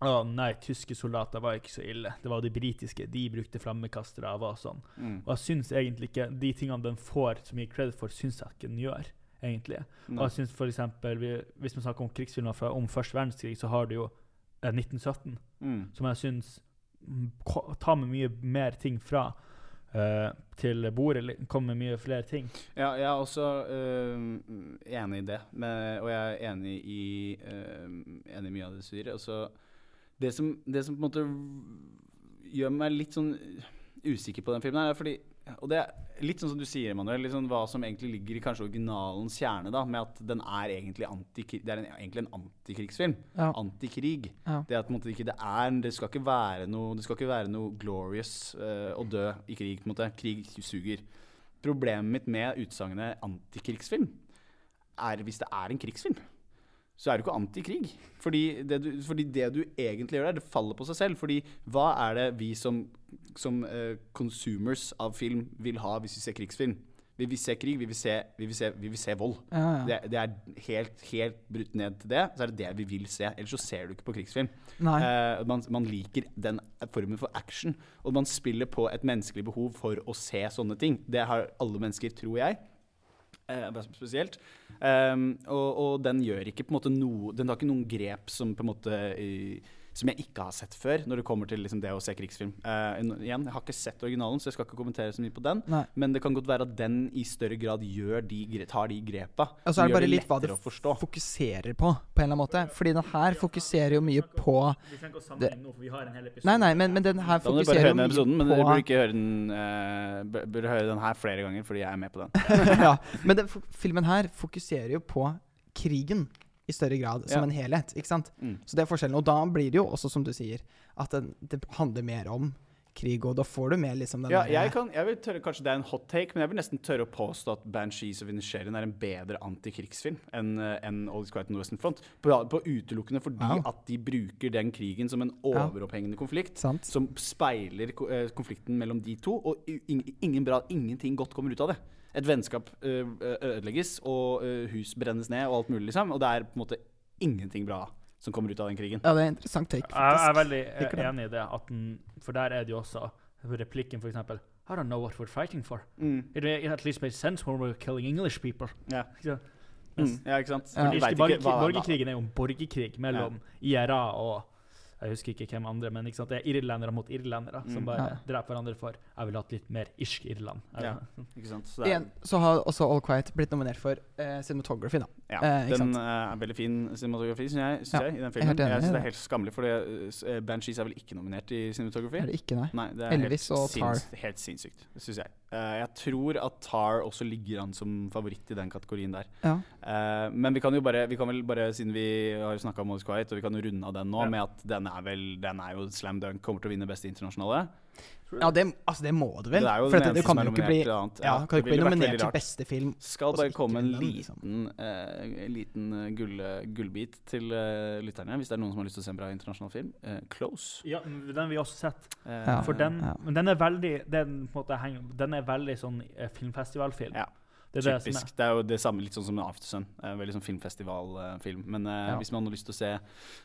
Å nei, tyske soldater var ikke så ille. Det var de britiske. De brukte flammekastere og var sånn. Mm. Og jeg syns egentlig ikke De tingene den får så mye credit for, syns jeg ikke den gjør, egentlig. Og jeg synes eksempel, vi, Hvis vi snakker om krigsfilmer fra, om første verdenskrig, så har du jo eh, 1917 Mm. som jeg syns tar med mye mer ting fra eh, til bordet. Kommer med mye flere ting. Ja, jeg er også øhm, enig i det, men, og jeg er enig i, øhm, enig i mye av det du sier. Altså, det, som, det som på en måte gjør meg litt sånn usikker på den filmen, her, er fordi Og det er litt sånn som du sier, Emanuel, sånn hva som egentlig ligger i kanskje originalens kjerne, da, med at den er egentlig, antikri det er en, egentlig en antikrigsfilm. Ja. Antikrig. Ja. Det at måte ikke det er Det skal ikke være noe Det skal ikke være noe glorious uh, å dø i krig. på en måte Krig suger. Problemet mitt med utsagnet antikrigsfilm er hvis det er en krigsfilm. Så er du ikke antikrig. Fordi det du, fordi det du egentlig gjør der, det faller på seg selv. Fordi hva er det vi som, som uh, consumers av film vil ha hvis vi ser krigsfilm? Vi vil se krig, vi vil se, vi vil se, vi vil se vold. Ja, ja. Det, det er helt, helt brutt ned til det, så er det det vi vil se. Ellers så ser du ikke på krigsfilm. Nei. Eh, man, man liker den formen for action, og man spiller på et menneskelig behov for å se sånne ting. Det har alle mennesker, tror jeg. Eh, hva som er spesielt. Ehm, og, og den gjør ikke på en måte noe Den har ikke noen grep som på en måte eh, som jeg ikke har sett før, når det kommer til liksom, det å se krigsfilm. Uh, igjen, Jeg har ikke sett originalen, så jeg skal ikke kommentere så mye på den. Nei. Men det kan godt være at den i større grad gjør de, tar de grepa. Og så er det bare bare litt hva du det fokuserer på, på en eller annen måte. Fordi den her fokuserer jo mye på Vi trenger ikke å Det- sammenligne nå, for vi har en hel episode. Nei, nei, men, men den her Da må du bare fokuserer høre jo mye episoden, men dere burde ikke høre den, uh, burde høre den her flere ganger, fordi jeg er med på den. *laughs* ja, Men den filmen her fokuserer jo på krigen i større grad, som Ja. en helhet. ikke sant? Mm. Så det er forskjellen. Og da blir det jo også, som du sier, at det, det handler mer om krig, og da får du mer liksom den Ja, der, jeg, kan, jeg vil tørre, Kanskje det er en hot take, men jeg vil nesten tørre å påstå at 'Banshees of Inisherin' er en bedre antikrigsfilm enn en enn All Is Quiet on the Western Front. På, på utelukkende fordi ja. at de bruker den krigen som en overopphengende konflikt. Sant? Som speiler eh, konflikten mellom de to, og ingen bra, ingenting godt kommer ut av det. Et vennskap eh, ødelegges, og eh, hus brennes ned, og alt mulig, liksom. Og det er på en måte ingenting bra som kommer ut av den krigen. Ja, det er en interessant take, Jeg, jeg er veldig eh, enig i det. At den, for der er det jo også replikken, for eksempel I don't know what we're fighting for. Mm. It, it at least makes sense when we're killing English people. Ja. Ja. Mm. ja, ikke sant? Ja. Borgerkrigen er jo en borgerkrig mellom IRA og Jeg husker ikke hvem andre, men ikke sant? det er irlendere mot irlendere som Mm. bare Ja. dreper hverandre for Jeg ville hatt litt mer irsk Irland. Ja. Ikke sant? Så *laughs* det er, Igjen så har også All Quiet blitt nominert for uh, cinematography, da. ja, uh, ikke den eh, er veldig fin cinematografi, syns jeg, synes Ja, jeg, i den filmen. Jeg, enig Jeg synes det det. er helt skammelig, for uh, Banshees er vel ikke nominert i cinematografi? Er det ikke, nei? Nei, det er Elvis helt, og Tar. sinns- helt sinnssykt, syns jeg. Eh, jeg tror at Tar også ligger an som favoritt i den kategorien der. Ja. Eh, men vi kan jo bare, vi kan vel bare siden vi har snakka om All Quiet, og vi kan jo runde av den nå Ja. med at den er vel Den er jo slam dunk, kommer til å vinne beste internasjonale. Ja, det, altså, det må du vel. Det er jo for den eneste kan som er nominert bli til annet. ja, kan du ikke bli nominert til beste film. Skal bare komme en liten, uh, liten eh, gull, gullbit til uh, lytterne, hvis det er noen som har lyst til å se en bra internasjonal film. Uh, Close. Ja, den har vi også sett. Ja. For den, Ja. Men den er veldig den, på en måte, henger, den er veldig sånn filmfestivalfilm. Ja. Det er det som Typisk. er. Det er jo det samme, litt sånn som en Aftersun. Eh, veldig sånn filmfestivalfilm. Men eh, Ja. hvis man har lyst til å se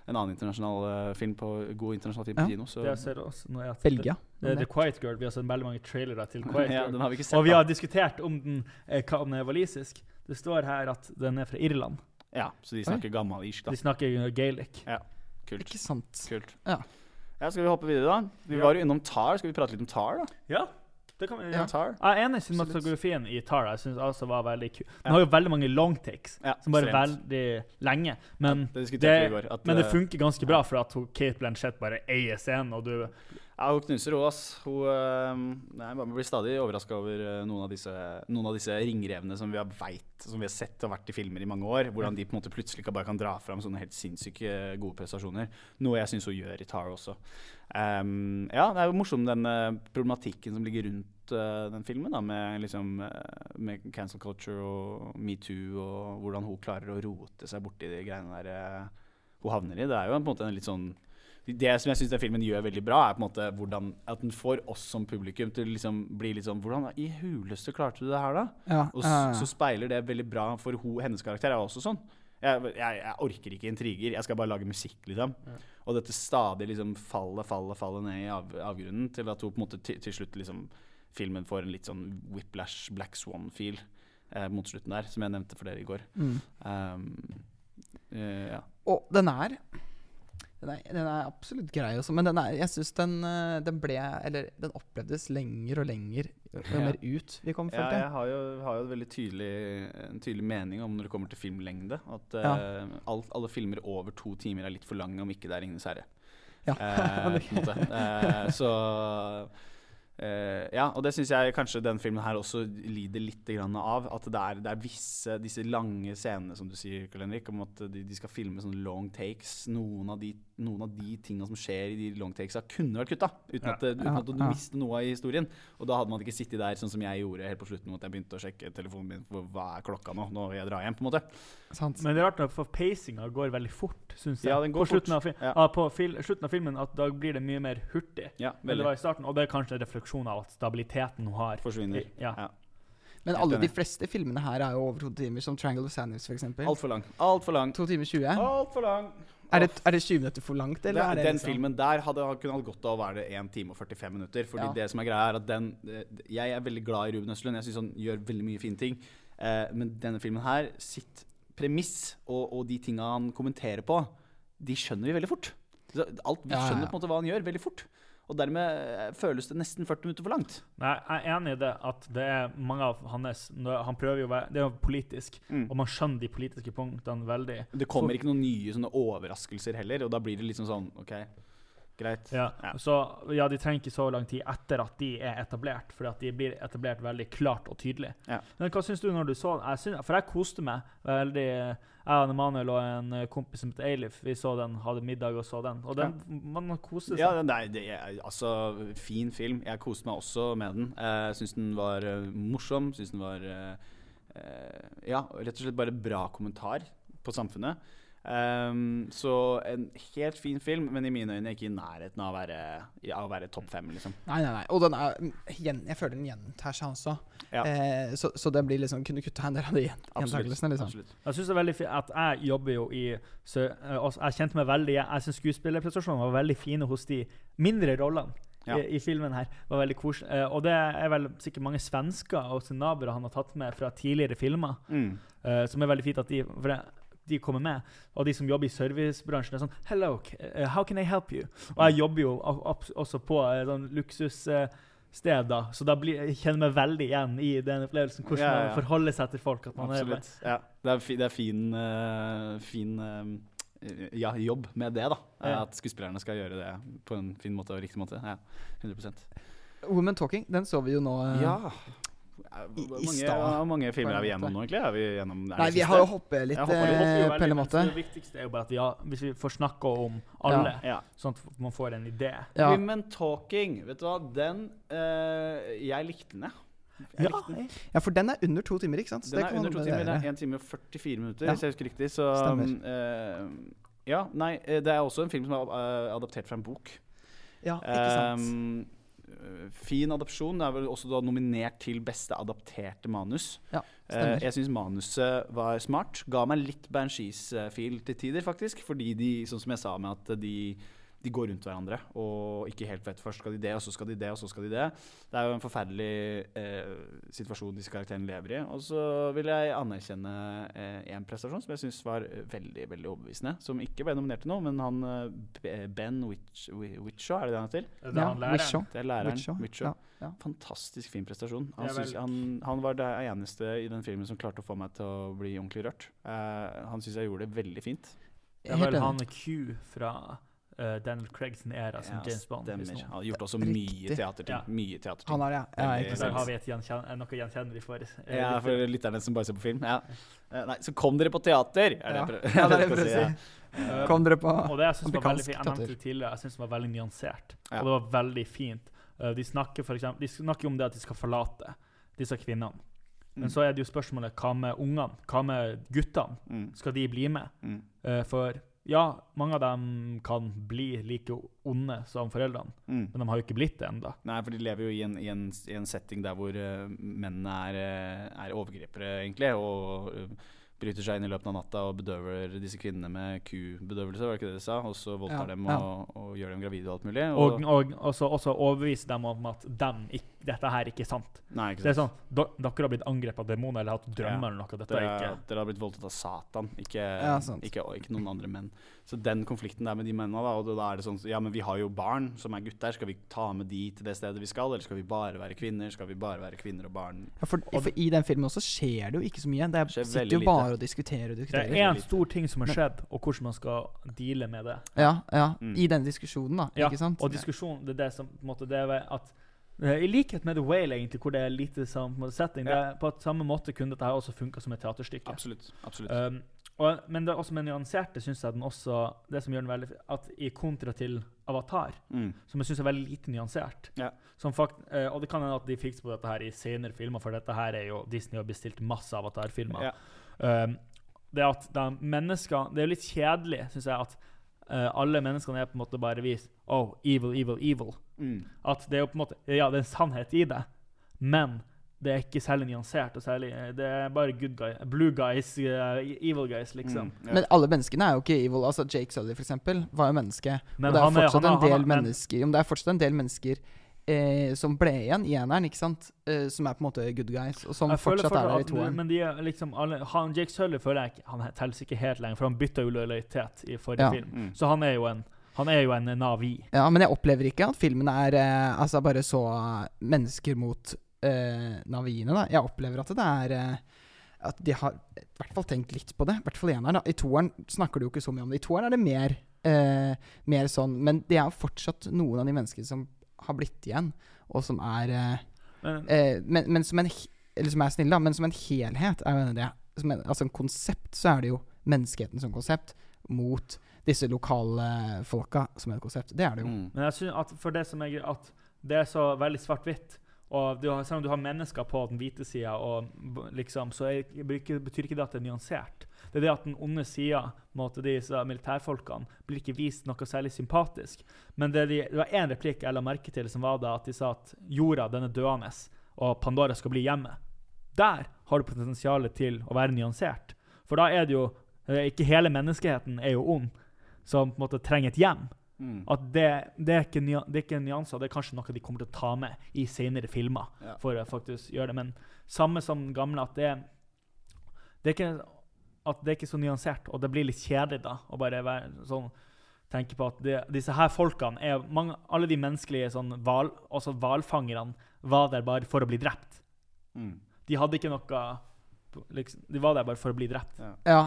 en annen internasjonal eh, film på god internasjonal film Ja. på kino, så Det jeg ser også, når jeg Belgia. Det, det er The Quiet Girl. Vi har sett veldig mange trailere til *laughs* Quiet ja, Girl. den har vi ikke sett. Og vi da. har diskutert om den, eh, hva om den er walisisk. Det står her at den er fra Irland. Ja, så de snakker gammal-irsk, da. De snakker gaelic. Ja, Kult. Ikke sant. Kult. Ja. Ja, Skal vi hoppe videre, da? Vi Ja. var jo innom Tar. Skal vi prate litt om Tar, da? Ja, det kan vi Ja. gjøre. Tar. Jeg er enig i cinematografien i Tar. Jeg synes også var veldig kul. Den har jo veldig mange longtakes, Ja, som bare er veldig lenge. Men, Det det, går. At, men det eh, funker ganske bra, for at Kate Blanchett bare eier scenen, og du Ja, hun knuser hun, ass. Hun øh, nei, blir stadig overraska over øh, noen, av disse, noen av disse ringrevene som vi har veit, som vi har sett og vært i filmer i mange år. Hvordan de på en måte plutselig bare kan dra fram sånne helt sinnssyke gode prestasjoner. Noe jeg syns hun gjør i Tar også. Um, ja, det er jo morsom den øh, problematikken som ligger rundt uh, den filmen, da, med, liksom, med cancel culture og metoo, og hvordan hun klarer å rote seg borti de greiene der uh, hun havner i. Det er jo på en måte en litt sånn det som jeg syns filmen gjør veldig bra, er på en måte hvordan, at den får oss som publikum til å liksom bli litt sånn Hvordan i huleste klarte du det her, da? Ja, Og ja, s- ja. så speiler det veldig bra for ho, hennes karakter. er også sånn. Jeg, jeg, jeg orker ikke intriger, jeg skal bare lage musikk, liksom. Ja. Og dette stadig liksom fallet, fallet, fallet ned i av, avgrunnen til at hun på en måte til, til slutt liksom Filmen får en litt sånn Whiplash Black Swan-feel eh, mot slutten der, som jeg nevnte for dere i går. Mm. Um, eh, ja. Og den er den er, den er absolutt grei også, men den er, jeg syns den, eh, den ble Eller den opplevdes lenger og lenger jo Ja. mer ut vi kom, Ja, følte jeg jeg. har jo, har jo veldig tydelig, en tydelig mening om når det kommer til filmlengde. At Ja. uh, alt, alle filmer over to timer er litt for lange om ikke det er 'Ringenes herre'. Ja. Uh. *laughs* Eh, så eh, Ja, og det syns jeg kanskje den filmen her også lider litt av. At det er, det er visse disse lange scenene, som du sier, Karl Henrik, om at de, de skal filme sånne long takes. Noen av de, noen av de tingene som skjer i de long takesa, kunne vært kutta. Uten, Ja. at, uten Ja, at du ja. mister noe av historien. Og da hadde man ikke sittet der sånn som jeg gjorde helt på slutten, at jeg begynte å sjekke telefonen min for hva er klokka nå, når jeg drar hjem, på en måte. Sant? Men det er rart, nok, for pacinga går veldig fort, syns jeg. Ja, den går på slutten, fort. Av, Ja. ah, på fil slutten av filmen at da blir det mye mer hurtig Ja, enn det var i starten. Og det er kanskje en refleksjon av at stabiliteten hun har Forsvinner. Ja. Ja. Men alle de fleste filmene her er jo over to timer, som Triangle of Sandwich' f.eks. Altfor lang. Altfor lang. To timer 20. Altfor lang. Er det, er det 20 minutter for langt, eller? Det, er det den liksom- filmen der hadde kunne hatt godt av å være 1 time og 45 minutter. Fordi Ja. det som er greia er at den eh, Jeg er veldig glad i Ruben Østlund. Jeg syns han gjør veldig mye fine ting. Eh, men denne filmen her, sitt premiss og, og de tinga han kommenterer på, de skjønner vi veldig fort. Alt, vi skjønner på en måte hva han gjør, veldig fort. Og dermed eh, føles det nesten 40 minutter for langt. Nei, jeg er enig i det at det er mange av hans Han prøver jo å være Det er jo politisk, og man skjønner de politiske punktene veldig. Det kommer ikke noen nye sånne overraskelser heller, og da blir det liksom sånn OK, greit. Ja, Ja. Så ja, de trenger ikke så lang tid etter at de er etablert, fordi at de blir etablert veldig klart og tydelig. Ja. Men hva syns du når du så den? Jeg synes, for jeg koste meg veldig. Jeg og Emanuel og en eh, kompis som heter Eilif, vi så den, hadde middag og så den. Og den, man, koste seg. Ja, nei, det er altså fin film. Jeg koste meg også med den. Jeg syns den var eh, morsom. Syns den var eh, eh, Ja, rett og slett bare bra kommentar på samfunnet. Ehm, så en helt fin film, men i mine øyne ikke i nærheten av å være, av å være topp fem, liksom. Nei, nei, nei. Og den er Jeg føler den gjentar seg også. Ja. Eh, så, så det blir liksom Kunne kutta en del av de gjen- gjentakelsene, liksom. Jeg synes det er veldig fint at jeg jobber jo i så, eh, også- Jeg kjente meg veldig Jeg syns skuespillerprestasjonene var veldig fine hos de mindre rollene. Ja. I, I filmen her var veldig koselig. Uh, og det er vel sikkert mange svensker og skandinaver han har tatt med fra tidligere filmer. Mm. Uh, som er veldig fint at de For det, de kommer med. Og de som jobber i servicebransjen, er sånn Hello, eh, how can I help you? Og jeg jobber jo også på eh, sånn luksussted, da, så da blir, jeg kjenner meg veldig igjen i den opplevelsen. Hvordan Ja, ja, ja. man forholder seg til folk. At man er, Absolutt. Ja. Det er, fi, det er fin, uh, fin uh, ja, jobb med det, da. Ja. At skuespillerne skal gjøre det på en fin måte og riktig måte. Ja, 100% Woman Talking, den så vi jo nå. Ja. I mange, stad, hvor mange filmer er vi gjennom nå, egentlig? Er vi gjennom, er Nei, vi siste? har jo hoppet litt, hopper eh, på en måte. Det viktigste er jo bare at vi har, hvis vi får snakka om alle, Ja. sånn at man får en idé. Ja. Women Talking, vet du hva, den uh, Jeg likte den, jeg. Jeg ja, for den er under to timer, ikke sant? Så Den det er under to timer. Det er 1 time og 44 minutter, Ja. hvis jeg husker riktig. Så eh, Ja, nei, det er også en film som er adaptert fra en bok. Ja, ikke sant. Um, fin adopsjon. Det er vel også nominert til beste adapterte manus. Ja, Eh, jeg syns manuset var smart. Ga meg litt Banshees-feel til tider, faktisk. Fordi de, sånn som jeg sa med at de, de går rundt hverandre og ikke helt vet først skal de det, og så skal de det, og så skal de det. Det er jo en forferdelig eh, situasjon disse karakterene lever i. Og så vil jeg anerkjenne eh, en prestasjon som jeg syns var eh, veldig veldig overbevisende. Som ikke ble nominert til noe, men han eh, Ben Witch, er det det han heter? Det er Ja, han læreren. Wishaw. Det er læreren. Witcho. Witcho. ja, ja. Fantastisk fin prestasjon. Han, synes, han, han var det eneste i den filmen som klarte å få meg til å bli ordentlig rørt. Eh, han syns jeg gjorde det veldig fint. Det er vel han Q fra eh, Daniel Craig sin æra som Ja, James Bond. Stemmer. Han har gjort også mye teaterting. Ja. Mye teaterting. Han har, ja. ja Der har vi et gjenkjen eh, noe gjenkjennelig for. uh, Ja, for lytterne som bare ser på film. Ja. Nei, så kom dere på teater! Er det Ja. *laughs* det er *laughs* det jeg prøver å si. ja. Kom dere på Og det jeg synes var veldig jeg nevnte teater. det tidligere, jeg synes det var veldig nyansert. Ja. Og det var veldig fint. De snakker for eksempel, de snakker om det at de skal forlate disse kvinnene. Men Mm. så er det jo spørsmålet hva med ungene? Hva med guttene? Mm. Skal de bli med? Mm. Eh, for ja, mange av dem kan bli like onde som foreldrene, Mm. men de har jo ikke blitt det ennå. Nei, for de lever jo i en, i en, i en setting der hvor uh, mennene er, eh, er overgripere, egentlig. Og eh, bryter seg inn i løpet av natta og bedøver disse kvinnene med kubedøvelse, var det ikke det de sa? Og så voldtar Ja, dem ja. og, og gjør dem gravide og alt mulig. Og, og også, også overbevise dem om at dem, ikke, dette her ikke er sant. nei, ikke sant. Det er sånn, "Do- Dere har blitt angrepet av demoner eller hatt drømmer Ja. eller noe. Dette Dere, er ikke dere har blitt voldtatt av Satan, ikke, ikke, ikke noen andre menn. Så den konflikten der med de mennene, da, og da er det sånn Ja, men vi har jo barn som er gutter. Skal vi ta med de til det stedet vi skal, eller skal vi bare være kvinner? Skal vi bare være kvinner og barn? ja, for, for I den filmen også skjer det jo ikke så mye. Det er, sitter jo jo lite. bare og diskuterer og diskuterer. Det er én stor ting som har skjedd, og hvordan man skal deale med det. Ja, ja. Mm. I den diskusjonen, da. Ja, ikke sant? Og diskusjonen, det er det som på en måte, det er at eh, I likhet med The Whale, egentlig, hvor det er lite som, på en setting, det Ja. er, på samme måte kunne dette også funka som et teaterstykke. Absolutt. absolutt. Um, og, men det er også med nyanserte syns jeg den også Det som gjør den veldig At i kontra til Avatar, Mm. som jeg syns er veldig lite nyansert Ja. som fakt, eh, Og det kan hende at de fikser på dette her i senere filmer, for dette her er jo Disney har bestilt masse Avatar-filmer. Ja. Um, det at de mennesker Det er jo litt kjedelig, syns jeg, at uh, alle menneskene er på en måte bare vist Oh, evil, evil, evil. Mm. At det er jo på en måte Ja, det er en sannhet i det, men det er ikke særlig nyansert. og særlig, eh, Det er bare good guy, blue guys, uh, evil guys, liksom. Mm. Ja. Men alle menneskene er jo ikke evil. Altså Jake Sully, for eksempel, var jo menneske. Men og det er han er- fortsatt han er- en del er- mennesker Jo, men det er fortsatt en del mennesker eh, som ble igjen i eneren, ikke sant? Eh, som er på en måte good guys, og som fortsatt, fortsatt er der i toeren. Men de er liksom alle, han, Jake Sully føler jeg ikke Han teller ikke helt lenger, for han bytta jo lojalitet i forrige Ja. film. Mm. Så han er jo en Han er jo en Navi. Ja, men jeg opplever ikke at filmen er eh, altså bare så mennesker mot eh, naviene, da. Jeg opplever at det er eh, At de har i hvert fall tenkt litt på det. I hvert fall i eneren. da. I toeren snakker du jo ikke så mye om det. I toeren er det mer, eh, mer sånn Men det er jo fortsatt noen av de menneskene som har blitt igjen, og som er eh, Men, eh, men, men som en Eller som er snille, da, men som en helhet er jo det. Som en, altså en konsept, så er det jo menneskeheten som konsept mot disse lokale folka som er et konsept. Det er det jo. Mm. men jeg synes at for det som er at det er så veldig svart-hvitt og du Selv om du har mennesker på den hvite sida, liksom, så er, betyr ikke det at det er nyansert. Det er det at den onde sida, disse militærfolkene, blir ikke vist noe særlig sympatisk. Men det, de, det var én replikk jeg la merke til, som var da at de sa at jorda den er døende, og Pandora skal bli hjemme. Der har du potensialet til å være nyansert. For da er det jo eh, Ikke hele menneskeheten er jo ond, som på en måte trenger et hjem. Mm. At det, det, er ikke det er ikke nyanser, det er kanskje noe de kommer til å ta med i senere filmer. Ja. for å faktisk gjøre det. Men samme som gamle, at det, det er ikke at det er ikke så nyansert, og det blir litt kjedelig da, å bare være sånn tenke på at det, disse her folkene er mange, Alle de menneskelige sånn val, også hvalfangerne var der bare for å bli drept. Mm. De hadde ikke noe liksom, De var der bare for å bli drept. Ja. Ja.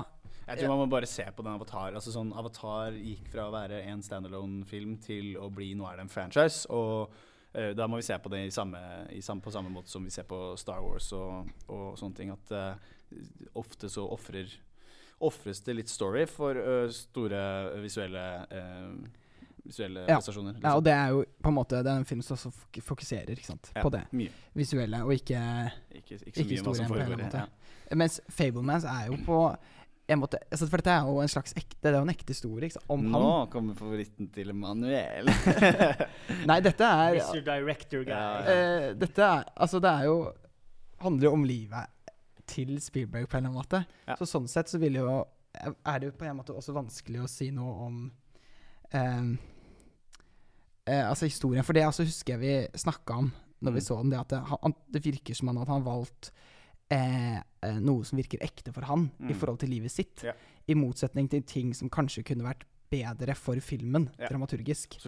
Jeg tror man må bare se på den Avatar. Altså sånn, Avatar gikk fra å være en standalone-film til å bli nå er det en franchise. Og uh, da må vi se på det i samme, i samme, på samme måte som vi ser på Star Wars og, og sånne ting. At uh, ofte så ofrer ofres det litt story for uh, store visuelle, uh, visuelle Ja. prestasjoner. liksom. ja, og det er jo på en måte Det er en film som også fokuserer Ja, på det Mye. visuelle, og ikke Ikke, ikke så Ikke mye hva som foregår. Ja. Mens Fablemans er jo på en måte altså For dette er jo en slags ekte Det er jo en ekte historie ikke sant, om Nå han. kommer favoritten til Emanuel. *laughs* Nei, dette er Mr. Director guy. Ja, eh, Dette er Altså, det er jo Handler jo om livet til Spielberg på en eller annen måte. Ja. Så sånn sett så vil jo Er det jo på en måte også vanskelig å si noe om um, uh, Altså historien. For det altså husker jeg vi snakka om når vi Mm. så den, det at det, han, det virker som han at han valgt eh, eh, noe som virker ekte for han i Mm. forhold til livet sitt. Yeah. I motsetning til ting som kanskje kunne vært bedre for filmen, yeah. dramaturgisk.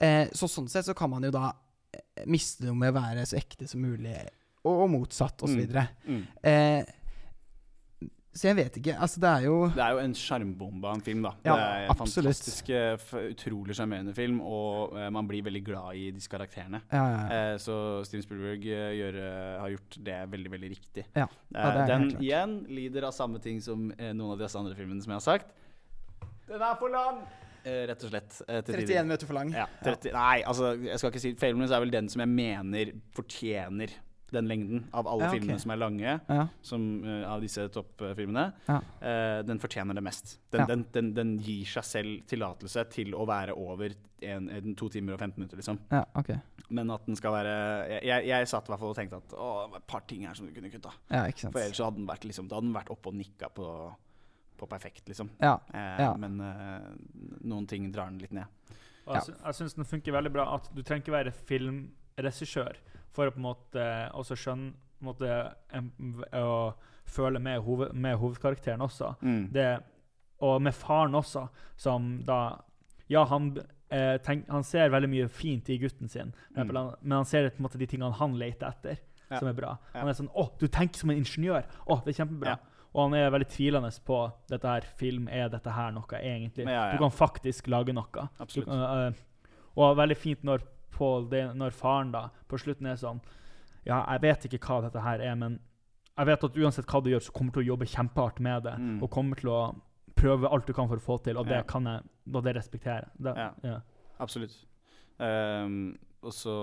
Eh, så sånn sett så kan man jo da eh, miste noe med å være så ekte som mulig, og, og motsatt, og så Mm. Mm. Eh, så jeg vet ikke. Altså, det er jo Det er jo en sjarmbombe av en film, da. Ja, det er en absolutt. fantastisk, eh, utrolig sjarmerende film, og uh, man blir veldig glad i disse karakterene. Ja, ja, ja. Eh, så Steven Spielberg uh, gjør, har gjort det veldig, veldig riktig. Ja. Ja, det den helt klart. igjen lider av samme ting som noen av disse andre filmene som jeg har sagt. Den er for lang! Eh, rett og slett. eh, 31 minutter for lang. Ja, 30, Nei, altså, jeg skal ikke si Fablemans er vel den som jeg mener fortjener den lengden av alle Ja, okay. filmene som er lange, Ja. som, uh, av disse toppfilmene. Ja. uh, den fortjener det mest. Den, Ja. den, den, den gir seg selv tillatelse til å være over en, en, to timer og 15 minutter, liksom. ja, ok. Men at den skal være Jeg, jeg, jeg satt i hvert fall og tenkte at å, det var et par ting her som du kunne kutta. Ja, ikke sant. For ellers så hadde den vært, liksom, da hadde den vært oppe og nikka på, på perfekt, liksom. Ja. Ja. Men noen ting drar den litt ned. Og jeg, sy syns den funker veldig bra. At du trenger ikke være filmregissør for å på en måte også skjønne på en måte, en, å føle med, hoved, med hovedkarakteren også. Mm. Det, og med faren også, som da Ja, han, eh, tenk, han ser veldig mye fint i gutten sin, men Mm. men han ser på en måte de tingene han leter etter, Ja. som er bra. Ja. Han er sånn 'Å, du tenker som en ingeniør!' Å, det er kjempebra. Ja. Og han er veldig tvilende på dette her. Film, er dette her noe, egentlig? Du kan faktisk lage noe. Du, eh, og veldig fint når Paul, det, når faren da på slutten er sånn Ja, jeg vet ikke hva dette her er, men jeg vet at uansett hva du gjør, så kommer du til å jobbe kjempehardt med det. Mm. Og kommer til å prøve alt du kan for å få til, og det Ja. kan jeg og det respekterer jeg. Ja. ja. Absolutt. Um, og så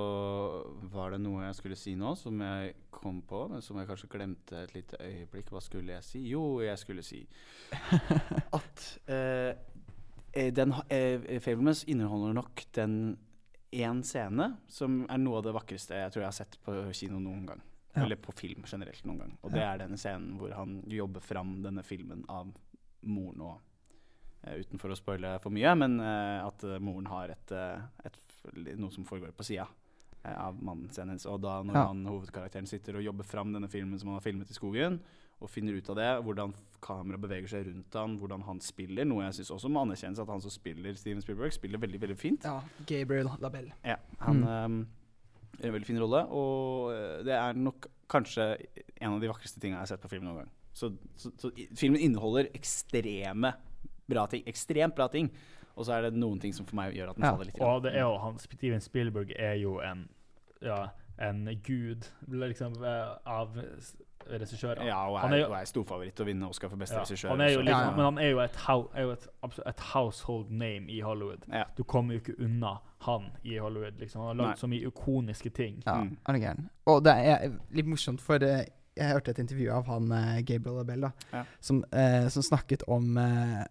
var det noe jeg skulle si nå, som jeg kom på, men som jeg kanskje glemte et lite øyeblikk. Hva skulle jeg si? Jo, jeg skulle si *laughs* at eh, den uh, eh, Fablemans inneholder nok den én scene som er noe av det vakreste jeg tror jeg har sett på kino noen gang. Ja. Eller på film generelt noen gang. Og det er denne scenen hvor han jobber fram denne filmen av moren og uh, Uten for å spoile for mye, men uh, at eh, moren har et, eh, et, noe som foregår på sida av mannen hennes. Og da når Ja. han, hovedkarakteren sitter og jobber fram denne filmen som han har filmet i skogen, og finner ut av det, hvordan kameraet beveger seg rundt han, hvordan han spiller, noe jeg syns også må anerkjennes at han som spiller Steven Spielberg, spiller veldig, veldig fint. ja. Gabriel Labelle. Ja, han Mm. um, gjør en veldig fin rolle, og eh, det er nok kanskje en av de vakreste tingene jeg har sett på film noen gang. Så, så, så filmen inneholder ekstreme bra ting. Ekstremt bra ting. Og så er det noen ting som for meg gjør at den Ja, faller litt. Ja. Og det er jo han, Steven Spielberg er jo en ja, en gud liksom, eh, av regissører. Ja, og Han er, er jo- og er storfavoritt til å vinne Oscar for beste Ja, regissør. han er jo liksom, Ja, ja. Men han er jo et, er jo et, et household name i Hollywood. Ja. Du kommer jo ikke unna han i Hollywood. liksom. Han har lagd så mye ikoniske ting. Ja, Mm. han er gæren. Og det er litt morsomt, for eh, jeg hørte et intervju av han eh, Gabriel Abel da, Ja. som, eh, som snakket om eh,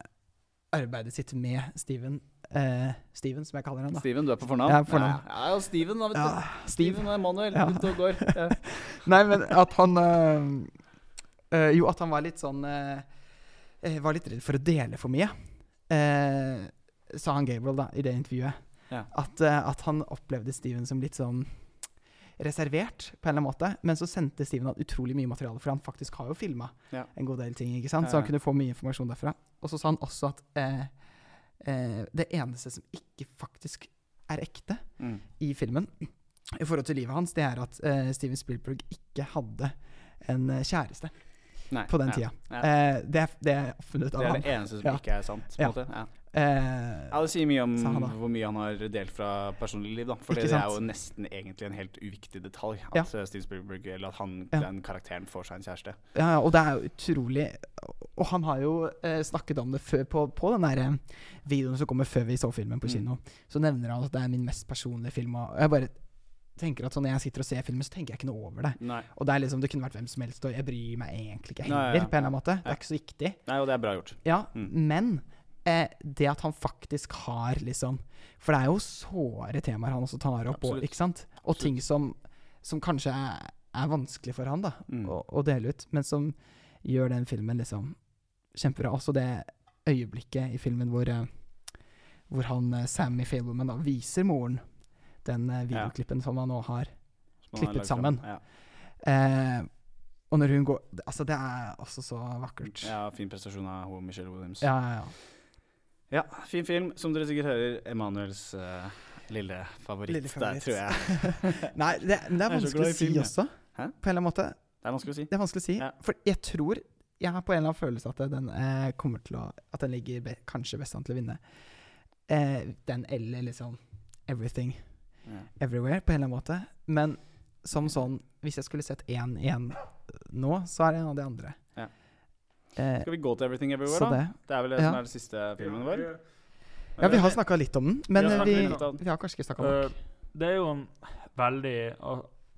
arbeidet sitt med Steven. Eh, Steven, som jeg kaller han. da. Steven, du er på fornavn? Ja, fornavn. Ja, ja, Steven, da, vet du. Steve. Steven og Emanuel Ja. ute og går. Ja. *laughs* Nei, men at han eh, eh, Jo, at han var litt sånn eh, Var litt redd for å dele for mye. Sa han Gabriel da, i det intervjuet. Ja. At, at han opplevde Steven som litt sånn reservert, på en eller annen måte. Men så sendte Steven han utrolig mye materiale, for han faktisk har jo filma en god del ting. ikke sant? Så han kunne få mye informasjon derfra. Og så sa han også at eh, det eneste som ikke faktisk er ekte Mm. i filmen, i forhold til livet hans, det er at eh, Steven Spielberg ikke hadde en eh, kjæreste Nei, på den tida. Ja. Eh, det, er, det er funnet Det av er han. det eneste som Ja. ikke er sant. på Ja. måte. Eh, ja, Det sier mye om hvor mye han har delt fra personlig liv. da For det er jo nesten egentlig en helt uviktig detalj at Ja. eh, Steven Spielberg, eller at han, Ja. den karakteren får seg en kjæreste. Ja, ja, og det er jo utrolig Og han har jo eh, snakket om det før på, på den der eh, videoen som kommer før vi så filmen på Mm. kino. Så nevner han at det er min mest personlige film. Og jeg bare tenker at sånn, Når jeg sitter og ser filmen, så tenker jeg ikke noe over det. Nei. Og det er liksom, det kunne vært hvem som helst, og jeg bryr meg egentlig ikke heller. heller. ja, ja. på en eller annen måte. Det er ikke så viktig. Nei, og det er bra gjort. Ja, Mm. Men eh, det at han faktisk har liksom For det er jo såre temaer han også tar opp, og, ikke sant? Og ting som, som kanskje er, er vanskelig for han da Mm. å, å dele ut, men som gjør den filmen liksom kjempebra. Også det øyeblikket i filmen hvor, eh, hvor han eh, Sammy Fableman da viser moren den eh, videoklippen som han nå har Som han har klippet sammen. Ja. eh, Og når hun går Altså, det er også så vakkert. ja, fin prestasjon av Michelle Williams. ja, ja. ja. Ja, fin film. Som dere sikkert hører, Emanuels uh, lille favoritt Lille favoritt. der, tror jeg. *laughs* Nei, det, det er vanskelig er å si film, også. Hæ? På en eller annen måte. Det er vanskelig å si. Det er vanskelig å si. Ja. For jeg tror Jeg har på en eller annen følelse at den eh, kommer til å At den ligger be, kanskje best an til å vinne. Eh, den eller liksom Everything Ja. Everywhere, på en eller annen måte. Men som sånn Hvis jeg skulle sett én igjen nå, så er det en av de andre. Eh, Skal vi gå til Everything Everywhere, så da? det. Det er vel det Ja. som er den siste filmen vår? Ja, vi har snakka litt om den, men Vi har vi, om vi har kanskje ikke snakka nok. Eh, det er jo en veldig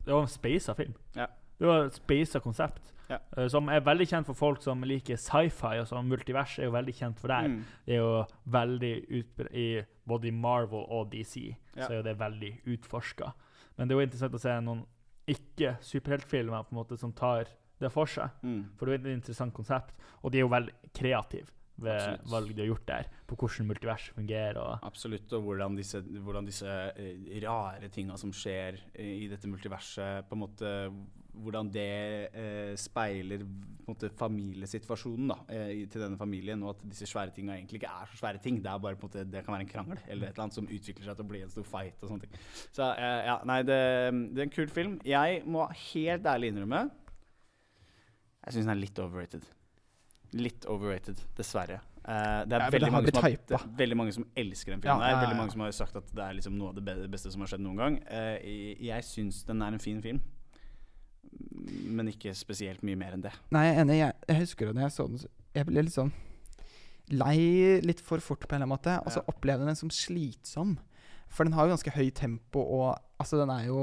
Det er jo en speisa film. Ja. Det var et speisa konsept. Ja. eh, som er veldig kjent for folk som liker sci-fi. og sånn Multivers er jo veldig kjent for deg. Mm. Det er jo veldig utbredt i både Marvel og DC. Ja. Så er jo det veldig utforska. Men det er jo interessant å se noen ikke-superheltfilmer på en måte som tar det for seg. Mm. For det er et interessant konsept, og de er jo veldig kreative ved Absolutt. valg de har gjort der, på hvordan multivers fungerer. og Absolutt, og hvordan disse, hvordan disse eh, rare tinga som skjer i dette multiverset, på en måte Hvordan det eh, speiler måte, familiesituasjonen da, eh, til denne familien, og at disse svære tinga egentlig ikke er så svære ting. Det er bare på en måte, det kan være en krangel eller et eller annet som utvikler seg til å bli en stor fight. og sånne ting. Så eh, ja, nei, det, det er en kul film. Jeg må helt ærlig innrømme Jeg syns den er litt overrated. Litt overrated, dessverre. Uh, det er Ja, veldig, det mange som har, det er veldig mange som elsker den Ja, filmen. ja, ja, Veldig mange som har sagt at det er liksom noe av det beste som har skjedd noen gang. Uh, jeg syns den er en fin film, men ikke spesielt mye mer enn det. Nei, jeg er enig. Jeg, jeg husker når jeg så den. Jeg ble litt sånn lei litt for fort på en eller annen måte. Og så opplevde jeg den som slitsom. For den har jo ganske høy tempo, og altså, den er jo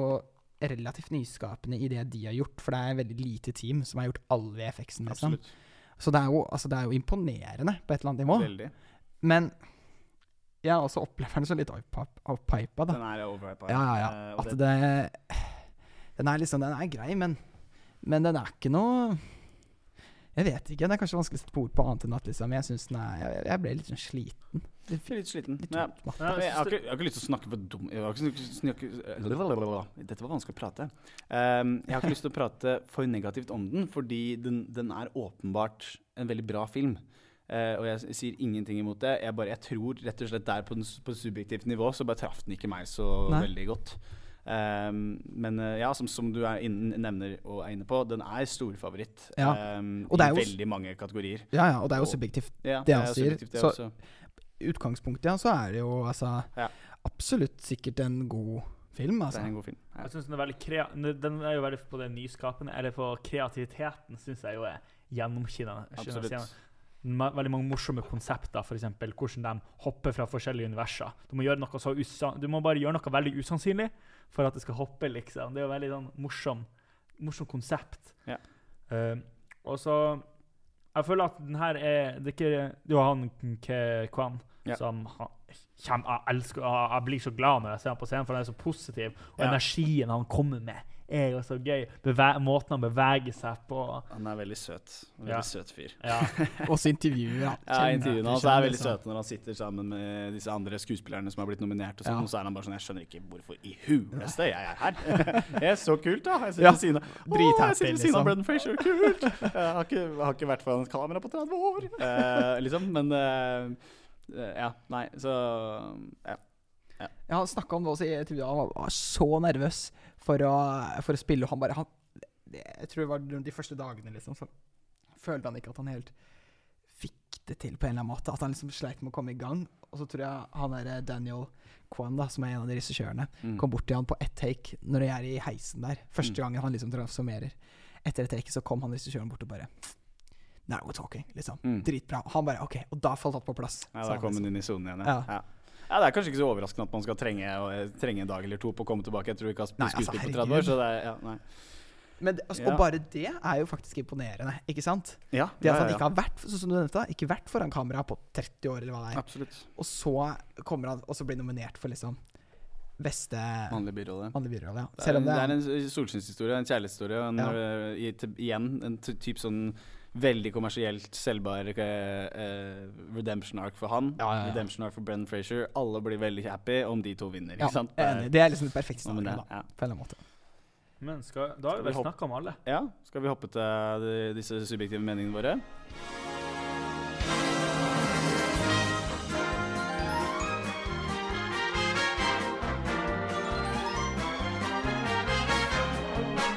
relativt nyskapende i det de har gjort. For det er et veldig lite team som har gjort all VFX-en. Liksom. Så det er, jo, altså, det er jo imponerende på et eller annet nivå. Veldig. Men jeg også opplever den som litt da. Den er overpipa. Ja, ja, ja. Eh, At det, det Den er liksom Den er grei, men Men den er ikke noe Jeg vet ikke. Det er kanskje vanskelig å sette på ord på annet enn at liksom Jeg synes den er Jeg, jeg ble litt sånn sliten. Er litt sliten. litt Ja. Ja, Jeg, jeg har ikke, jeg har ikke lyst til å snakke for dum jeg har ikke snakke, Dette var vanskelig å prate. Um, jeg har ikke lyst til å prate for negativt om den, fordi den, den er åpenbart en veldig bra film. Uh, og jeg sier ingenting imot det. Jeg, bare, jeg tror rett og slett der på, den, på subjektivt nivå så bare traff den ikke meg så Nei. veldig godt. Um, men eh, ja, som, som du er inn, nevner og er inne på, den er storfavoritt Ja. um, er i veldig mange kategorier. Ja, ja, og det er jo Og- subjektivt. Ja, Det han er sier, det så- også. Utgangspunktet, ja, så er det jo altså Ja. absolutt sikkert en god film, Det altså. er en god film. Ja. Jeg synes den er veldig krea den er jo veldig på det nyskapende, eller på kreativiteten, syns jeg jo er gjennomskinnende. Veldig mange morsomme konsepter, f.eks. hvordan de hopper fra forskjellige universer. Du må, gjøre noe så du må bare gjøre noe veldig usannsynlig for at det skal hoppe, liksom. Det er jo veldig sånn morsom, morsom konsept. Ja. Uh, og så Jeg føler at den her er Det er ikke Det var han Ke Kwan Ja. som han, kjem, jeg, elsker, jeg blir så glad når jeg ser ham på scenen, for han er så positiv. Og Ja. energien han kommer med, er jo så gøy. Beve måten han beveger seg på. Han er veldig søt. En Ja. Veldig søt fyr. Ja. *laughs* Også intervjuer, da. Ja, intervjuene hans er veldig liksom. søte når han sitter sammen med disse andre skuespillerne som har blitt nominert. Og sånn, Ja. og så er han bare sånn Jeg skjønner ikke hvorfor i huleste jeg er her. *laughs* det er så kult, da. Jeg sitter Ja. ved siden av Drithappy, jeg sitter ved siden av liksom. Brendan Frazier, kult! Jeg har ikke, har ikke vært foran et kamera på 30 år, uh, *laughs* liksom. Men uh, Ja, nei, så Ja. Ja, han snakka om det også i intervjuet. Han var, var så nervøs for å, for å spille. Og han bare han, Jeg tror det var de første dagene, liksom, så følte han ikke at han helt fikk det til på en eller annen måte. At han liksom sleit med å komme i gang. Og så tror jeg han der Daniel Kwan, da, som er en av de regissørene, Mm. kom bort til han på ett take når de er i heisen der. Første Mm. gangen han liksom transformerer. Etter et take så kom han regissøren bort og bare Now we're talking, liksom. Mm. Dritbra. Han bare OK. Og da falt alt på plass. Ja, da Da han kom liksom. inn i sonen igjen, Ja. ja. Ja. Det er kanskje ikke så overraskende at man skal trenge, å- trenge en dag eller to på å komme tilbake. Jeg tror ikke har altså, skuespill på 30 år. Så det er, ja, nei. Men det, altså, Ja. Og bare det er jo faktisk imponerende, ikke sant? Ja, Det at han ja, ikke har vært sånn som du nevnte, ikke vært foran kamera på 30 år, eller hva det er. Absolutt. Og så kommer han og så blir nominert for liksom beste Vanlig birolle. Mannlig birolle. Ja. Det er, Selv om det det er er en solskinnshistorie, en kjærlighetshistorie. En, til, igjen en type typ sånn veldig kommersielt selvbar uh, redemption arc for han. Ja, ja, ja. Redemption arc for Brennan Frazier. Alle blir veldig happy om de to vinner. ja, Ikke sant? enig. Det er liksom det perfekte scenarioet, da. ja. På en eller annen måte. Men skal, da har vi vel snakka om alle. ja. Skal vi hoppe til de, disse subjektive meningene våre?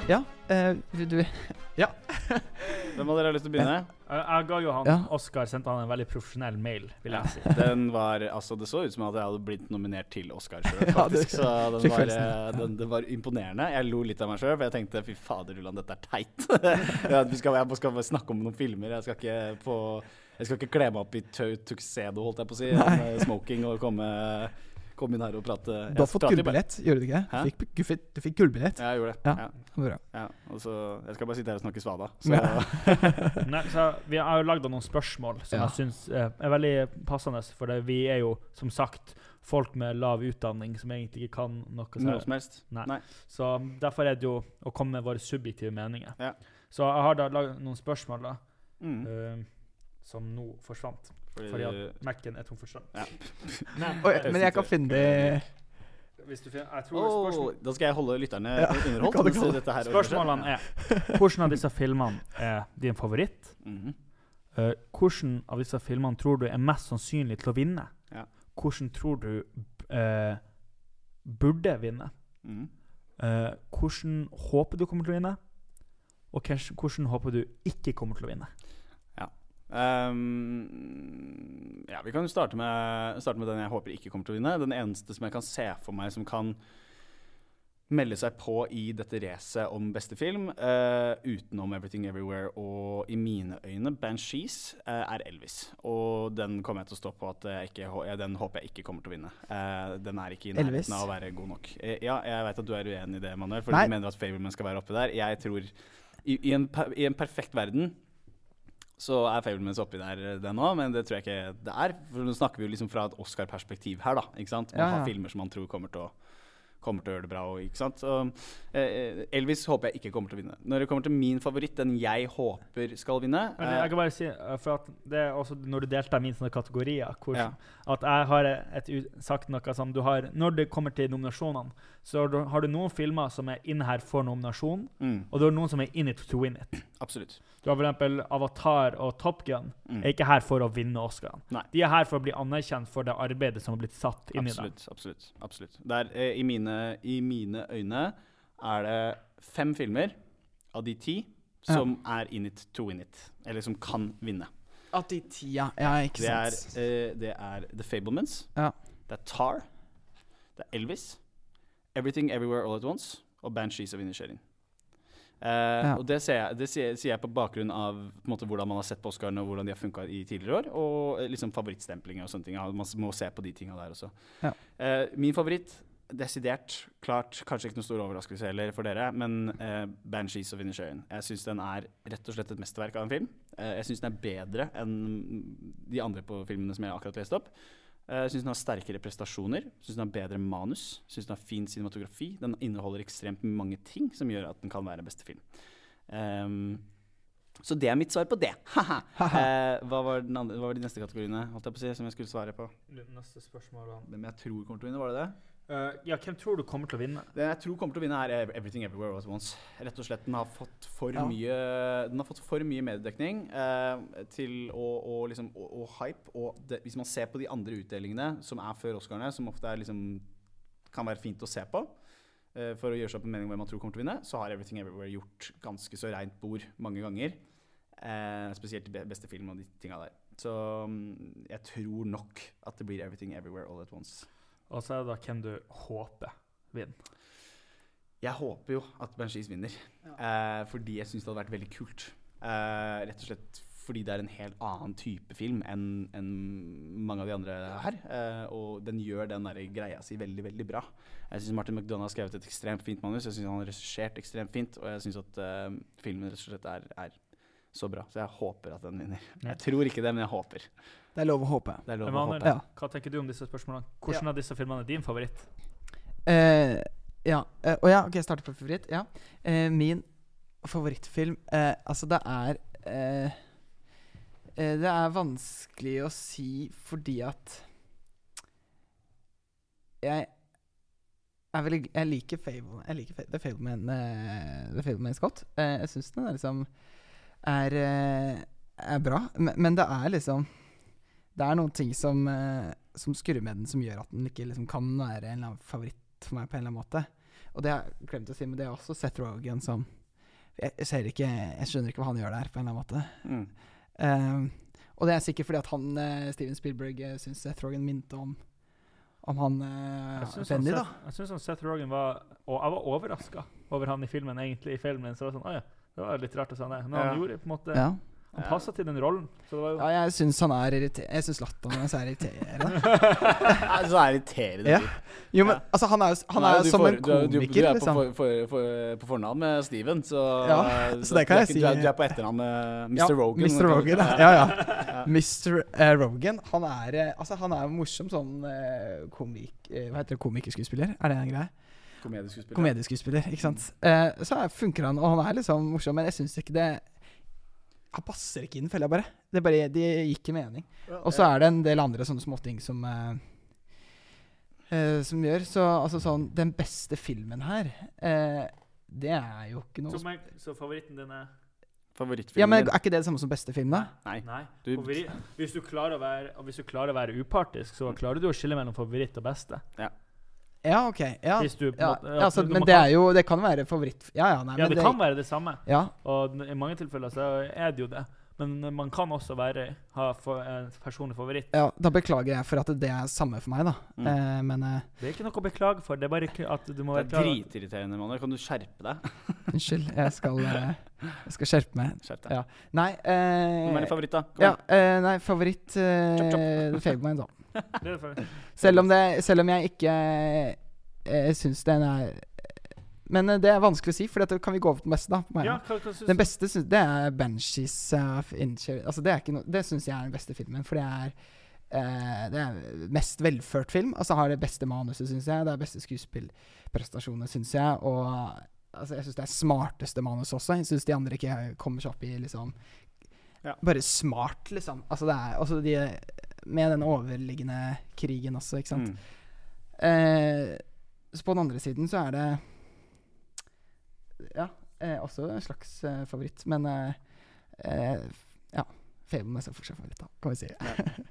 Ja, Uh, du *laughs* *laughs* Hvem av dere har lyst til å begynne? Jeg, jeg ga jo han Ja. Oscar sendte han en veldig profesjonell mail, vil Ja. jeg si. *laughs* Den var, altså Det så ut som at jeg hadde blitt nominert til Oscar sjøl, Ja, det- faktisk. så den var, eh, den, det var imponerende. Jeg lo litt av meg sjøl, for jeg tenkte fy fader, Ulland, dette er teit. ja, vi skal, jeg skal bare snakke om noen filmer. Jeg skal ikke, på, jeg skal ikke kle meg opp i tau- tuxedo, holdt jeg på å si. Smoking og komme, komme inn her og prate. Du har fått gullbillett, gjør du ikke? Hæ? Du fikk, du fikk, du fikk gullbillett. Ja, jeg gjorde det. Ja. Ja. Bra. Ja, og så, jeg skal bare sitte her og snakke svada. Så, *laughs* *laughs* Nei, så Vi har jo lagd noen spørsmål som Ja. jeg syns eh, er veldig passende. For det, vi er jo som sagt folk med lav utdanning som egentlig ikke kan noe. Noe som helst. Nei. Nei. så derfor er det jo å komme med våre subjektive meninger. Ja. Så jeg har da lagd noen spørsmål da, Mm. uh, som nå forsvant. Fordi, Fordi at Mac-en er tom for strøm. Ja. *laughs* Men, jeg kan finne det hvis du finner, jeg tror oh, spørsmål, da skal jeg holde lytterne Ja, underholdt. *laughs* spørsmålene er *laughs* Hvilken av disse filmene er din favoritt? Mhm. Uh, hvordan av disse filmene tror du er mest sannsynlig til å vinne? Ja. Hvordan tror du uh, burde vinne? Mm. Uh, hvordan håper du kommer til å vinne? Og hvordan håper du ikke kommer til å vinne? Ehm, ja, vi kan jo starte med, starte med den jeg håper ikke kommer til å vinne. Den eneste som jeg kan se for meg som kan melde seg på i dette racet om beste film, uh, utenom 'Everything Everywhere' og i mine øyne 'Banshees', uh, er Elvis. Og den kommer jeg til å stå på at jeg ikke, ja, den håper jeg ikke kommer til å vinne. Uh, den er ikke i Elvis? nærheten av å være god nok. Ja, jeg vet at du er uenig i det, Manuel, for Nei. du mener at Fableman skal være oppi der. Jeg tror i, i, en, I en perfekt verden så er Fablemans oppi der, eh, den òg, men det tror jeg ikke det er. For nå snakker vi jo liksom fra et Oscar-perspektiv her, da. ikke sant? Man Ja, har filmer som man tror kommer til å kommer til å gjøre det bra. Og, ikke sant? Så, eh, Elvis håper jeg ikke kommer til å vinne. Når det kommer til min favoritt, den jeg håper skal vinne Men eh, jeg kan bare si, eh, for at det er også Når du deltar i mine sånne kategorier hvor, Ja. At jeg har et, sagt noe som du har Når det kommer til nominasjonene, så har du, har du noen filmer som er inne her for nominasjon, mm, og du har noen som er in it to win it. Absolutt. Du har f.eks. Avatar og Top Gun. Mm. er ikke her for å vinne Oscar. Nei. De er her for å bli anerkjent for det arbeidet som har blitt satt inn i dem. Absolutt. absolutt, absolutt. Der, eh, i, mine, I mine øyne er det fem filmer av de ti som er in it to win it. Eller som kan vinne. At de ti, Ja, ikke Det er, sant. eh, det er The Fablemans. Ja. Det er Tar. Det er Elvis. Everything Everywhere All At Once. Og Banshees of Inisherin. Uh, Ja. Og det, sier jeg, jeg, jeg på bakgrunn av på måte, hvordan man har sett på Oscarene og hvordan de har funka i tidligere år. Og eh, liksom favorittstemplinger og sånne ting. Man må se på de tinga der også. Ja. Uh, min favoritt, desidert, klart, kanskje ikke noen stor overraskelse heller for dere, men uh, Banshees of Inisherin. Jeg syns den er rett og slett et mesterverk av en film. Eh, jeg syns den er bedre enn de andre på filmene som jeg akkurat leste opp. Jeg syns den har sterkere prestasjoner, syns den har bedre manus, syns den har fin cinematografi. Den inneholder ekstremt mange ting som gjør at den kan være beste film. Um, så det er mitt svar på det. *laughs* Haha. Eh, hva, var den andre, hva var de neste kategoriene holdt jeg på å si, som jeg skulle svare på? Neste spørsmål Hvem jeg tror kommer til å vinne, var det det? Eh, Ja, hvem tror du kommer til å vinne? Det jeg tror kommer til å vinne, er Everything Everywhere All At Once. Rett og slett, Den har fått for Ja. mye Den har fått for mye mediedekning uh, til å, å liksom, og, og hype. Og det, hvis man ser på de andre utdelingene som er før Oscarene, som ofte er liksom kan være fint å se på uh, for å gjøre seg opp en mening om hvem man tror kommer til å vinne, så har Everything Everywhere gjort ganske så reint bord mange ganger. Eh, spesielt i beste film og de tinga der. Så um, jeg tror nok at det blir Everything Everywhere All At Once. Og så er det da hvem du håper vinner. Jeg håper jo at Benchis vinner, eh, fordi jeg syns det hadde vært veldig kult. Eh, rett og slett fordi det er en helt annen type film enn enn mange av de andre her. Eh, og den gjør den der greia si veldig, veldig bra. Jeg syns Martin McDonagh har skrevet et ekstremt fint manus. Jeg syns han har regissert ekstremt fint, og jeg syns at eh, filmen rett og slett er, er så bra. Så jeg håper at den vinner. Jeg tror ikke det, men jeg håper. Det er lov å håpe. Det er lov å håpe. Ja. hva tenker du om disse spørsmålene? Hvordan av disse filmene er din favoritt? Uh, ja. Uh, oh, ja, ok, jeg starter på favoritt. Ja. Uh, min favorittfilm eh, Altså, det er eh, eh, Det er vanskelig å si fordi at Jeg veldig Jeg liker Fable. Jeg liker The Fableman, uh, The Fableman Scott. Uh, jeg syns den er liksom er, eh, er bra, men, men det er liksom Det er noen ting som, eh, som skurrer med den, som gjør at den ikke liksom kan være en favoritt for meg på en eller annen måte. Og det har jeg glemt å si, men det er også Seth Rogan som jeg, ser ikke Jeg skjønner ikke hva han gjør der, på en eller annen måte. Mm. Eh, og det er sikkert fordi at han, eh, Steven Spielberg, uh, syns Seth Rogan minte om Om han uh, Jeg Benny, da. Jeg syns Seth Rogen var Og jeg var overraska over han i filmen, egentlig. I filmen så var det sånn oh, ja, det var litt rart å si det. Men Ja. han gjorde på en måte Ja. Han passa til den rollen. Så det var jo ja, jeg syns han er irriterende. Jeg syns latteren hans er irriterende. *laughs* Det er så irriterende. Ja. Jo, men altså, han er jo han er jo jo som for- en du liksom. du- komiker, Du er på, liksom. for, for, for, på fornavn med Steven, så, Ja, så det kan du jeg ikke- si. Du er, du er på etternavn med Mr. Ja, Rogan. Mr. Rogan, ja. ja, ja. Mr. Uh, Rogan, han er eh, Altså, han er jo morsom sånn uh, komik... Uh, hva heter det? Komikerskuespiller? Er det en greie? Komedieskuespiller. Komedieskuespiller, ikke sant. Eh, så er- funker han, og han er liksom morsom, men jeg syns ikke det Han passer ikke inn, føler jeg bare. Det, bare, det gir ikke mening. Og så er det en del andre sånne småting som eh, eh, Som gjør Så altså sånn Den beste filmen her, eh, det er jo ikke noe så, meg, så favoritten din er Favorittfilmen Ja, men? Er ikke det det samme som beste film, da? Nei. Nei. Du- hvis, du klarer å være, og hvis du klarer å være upartisk, så klarer du å skille mellom favoritt og beste. Ja, ok. Ja, Hvis du på en ja, måte- ja, altså, du- men det er jo Det kan være favoritt... Ja, ja, nei, Ja, men det kan være det samme. Ja, Og i mange tilfeller så er det jo det. Men man kan også være, ha for, en personlig favoritt. ja, da beklager jeg for at det er samme for meg, da. Mm. Eh, men eh, Det er ikke noe å beklage for. Det er bare ikke at du må Det være er klar over- dritirriterende, Manuel. Kan du skjerpe deg? *laughs* unnskyld, jeg skal, eh, jeg skal skjerpe meg. Skjerp deg. Ja. Nei eh, Hvem er din favoritt, da? Kom Ja, eh, nei, favoritt eh, *laughs* Fableman, da. Det er for- Selv om, det, selv om jeg ikke eh, syns den er Men eh, det er vanskelig å si, for dette kan vi gå over til den beste, da. Ja, hva, hva Den beste synes, det er Banshees uh. Altså, det no, det syns jeg er den beste filmen, for det er uh, det er mest velført film. Altså har det beste manuset, syns jeg. Det er beste skuespillprestasjoner, syns jeg. Og altså, jeg syns det er smarteste manus også. Jeg syns de andre ikke kommer seg opp i liksom Ja. Bare smart, liksom. Altså det er også de Med den overliggende krigen også, ikke sant. Mm. Uh, så på den andre siden så er det Ja, eh, også en slags eh, favoritt, men eh, Ja. Fableman er fortsatt favoritt, da, kan vi si.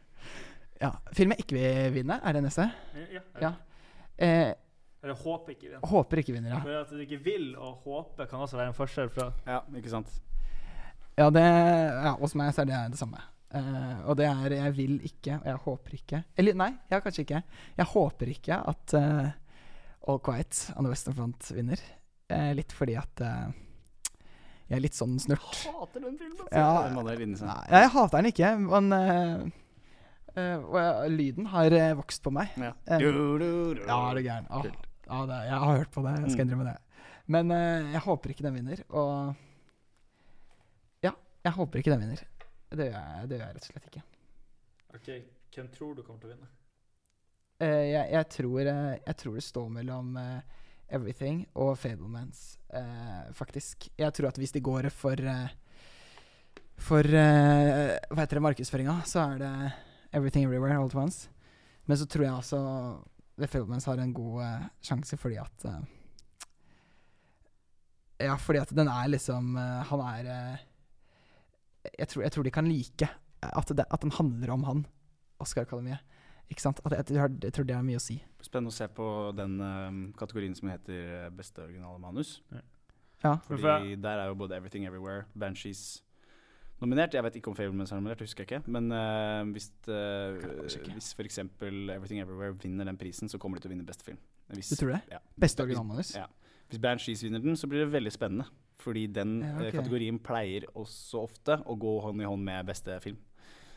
*laughs* ja. Film jeg ikke vil vinne, er det neste? Ja, Ja. Eh, Eller håper ikke vinner. håper ikke vinner, ja. For at du ikke vil og håper kan også være en forskjell fra Ja, ikke sant. Ja, det, ja hos meg så er det det samme. Uh, og det er jeg vil ikke, og jeg håper ikke Eller nei, ja, kanskje ikke. Jeg håper ikke at uh, All Quiet on the Western Front vinner. Eh, litt fordi at eh, jeg er litt sånn snurt. Hater den filmen. Ja. Manuel Nei, jeg hater den ikke, men eh, eh, lyden har eh, vokst på meg. Ja. Eh, Du, du, du. Ja, er du gæren? Ah, ah, det, jeg har hørt på det, jeg skal Mm. innrømme det. Men eh, jeg håper ikke den vinner, og Ja, jeg håper ikke den vinner. Det gjør jeg, det gjør jeg rett og slett ikke. Ok, Hvem tror du kommer til å vinne? Eh, jeg, jeg, tror, jeg tror det står mellom eh, Everything og Fablemans, eh, faktisk. Jeg tror at hvis de går for eh, For eh, hva heter det, markedsføringa, så er det Everything Everywhere All at Once. Men så tror jeg også The Fablemans har en god eh, sjanse fordi at eh, Ja, fordi at den er liksom eh, Han er jeg, tror, jeg tror de kan like at, det, at den handler om han, Oscar-akademiet. Ikke sant? At jeg, jeg, jeg tror det har mye å si. Spennende å se på den eh, kategorien som heter eh, beste originale manus. Ja. Fordi der er jo både Everything Everywhere, Banshees nominert. Jeg vet ikke om Fablemans er nominert, det husker jeg ikke. Men uh, hvis, uh, ikke. hvis f.eks. Everything Everywhere vinner den prisen, så kommer de til å vinne beste film. Hvis, Du tror det? Ja. Beste originalmanus? Ja. Hvis Banshees vinner den, så blir det veldig spennende. Fordi den Ja, okay. kategorien pleier også ofte å gå hånd i hånd med beste film.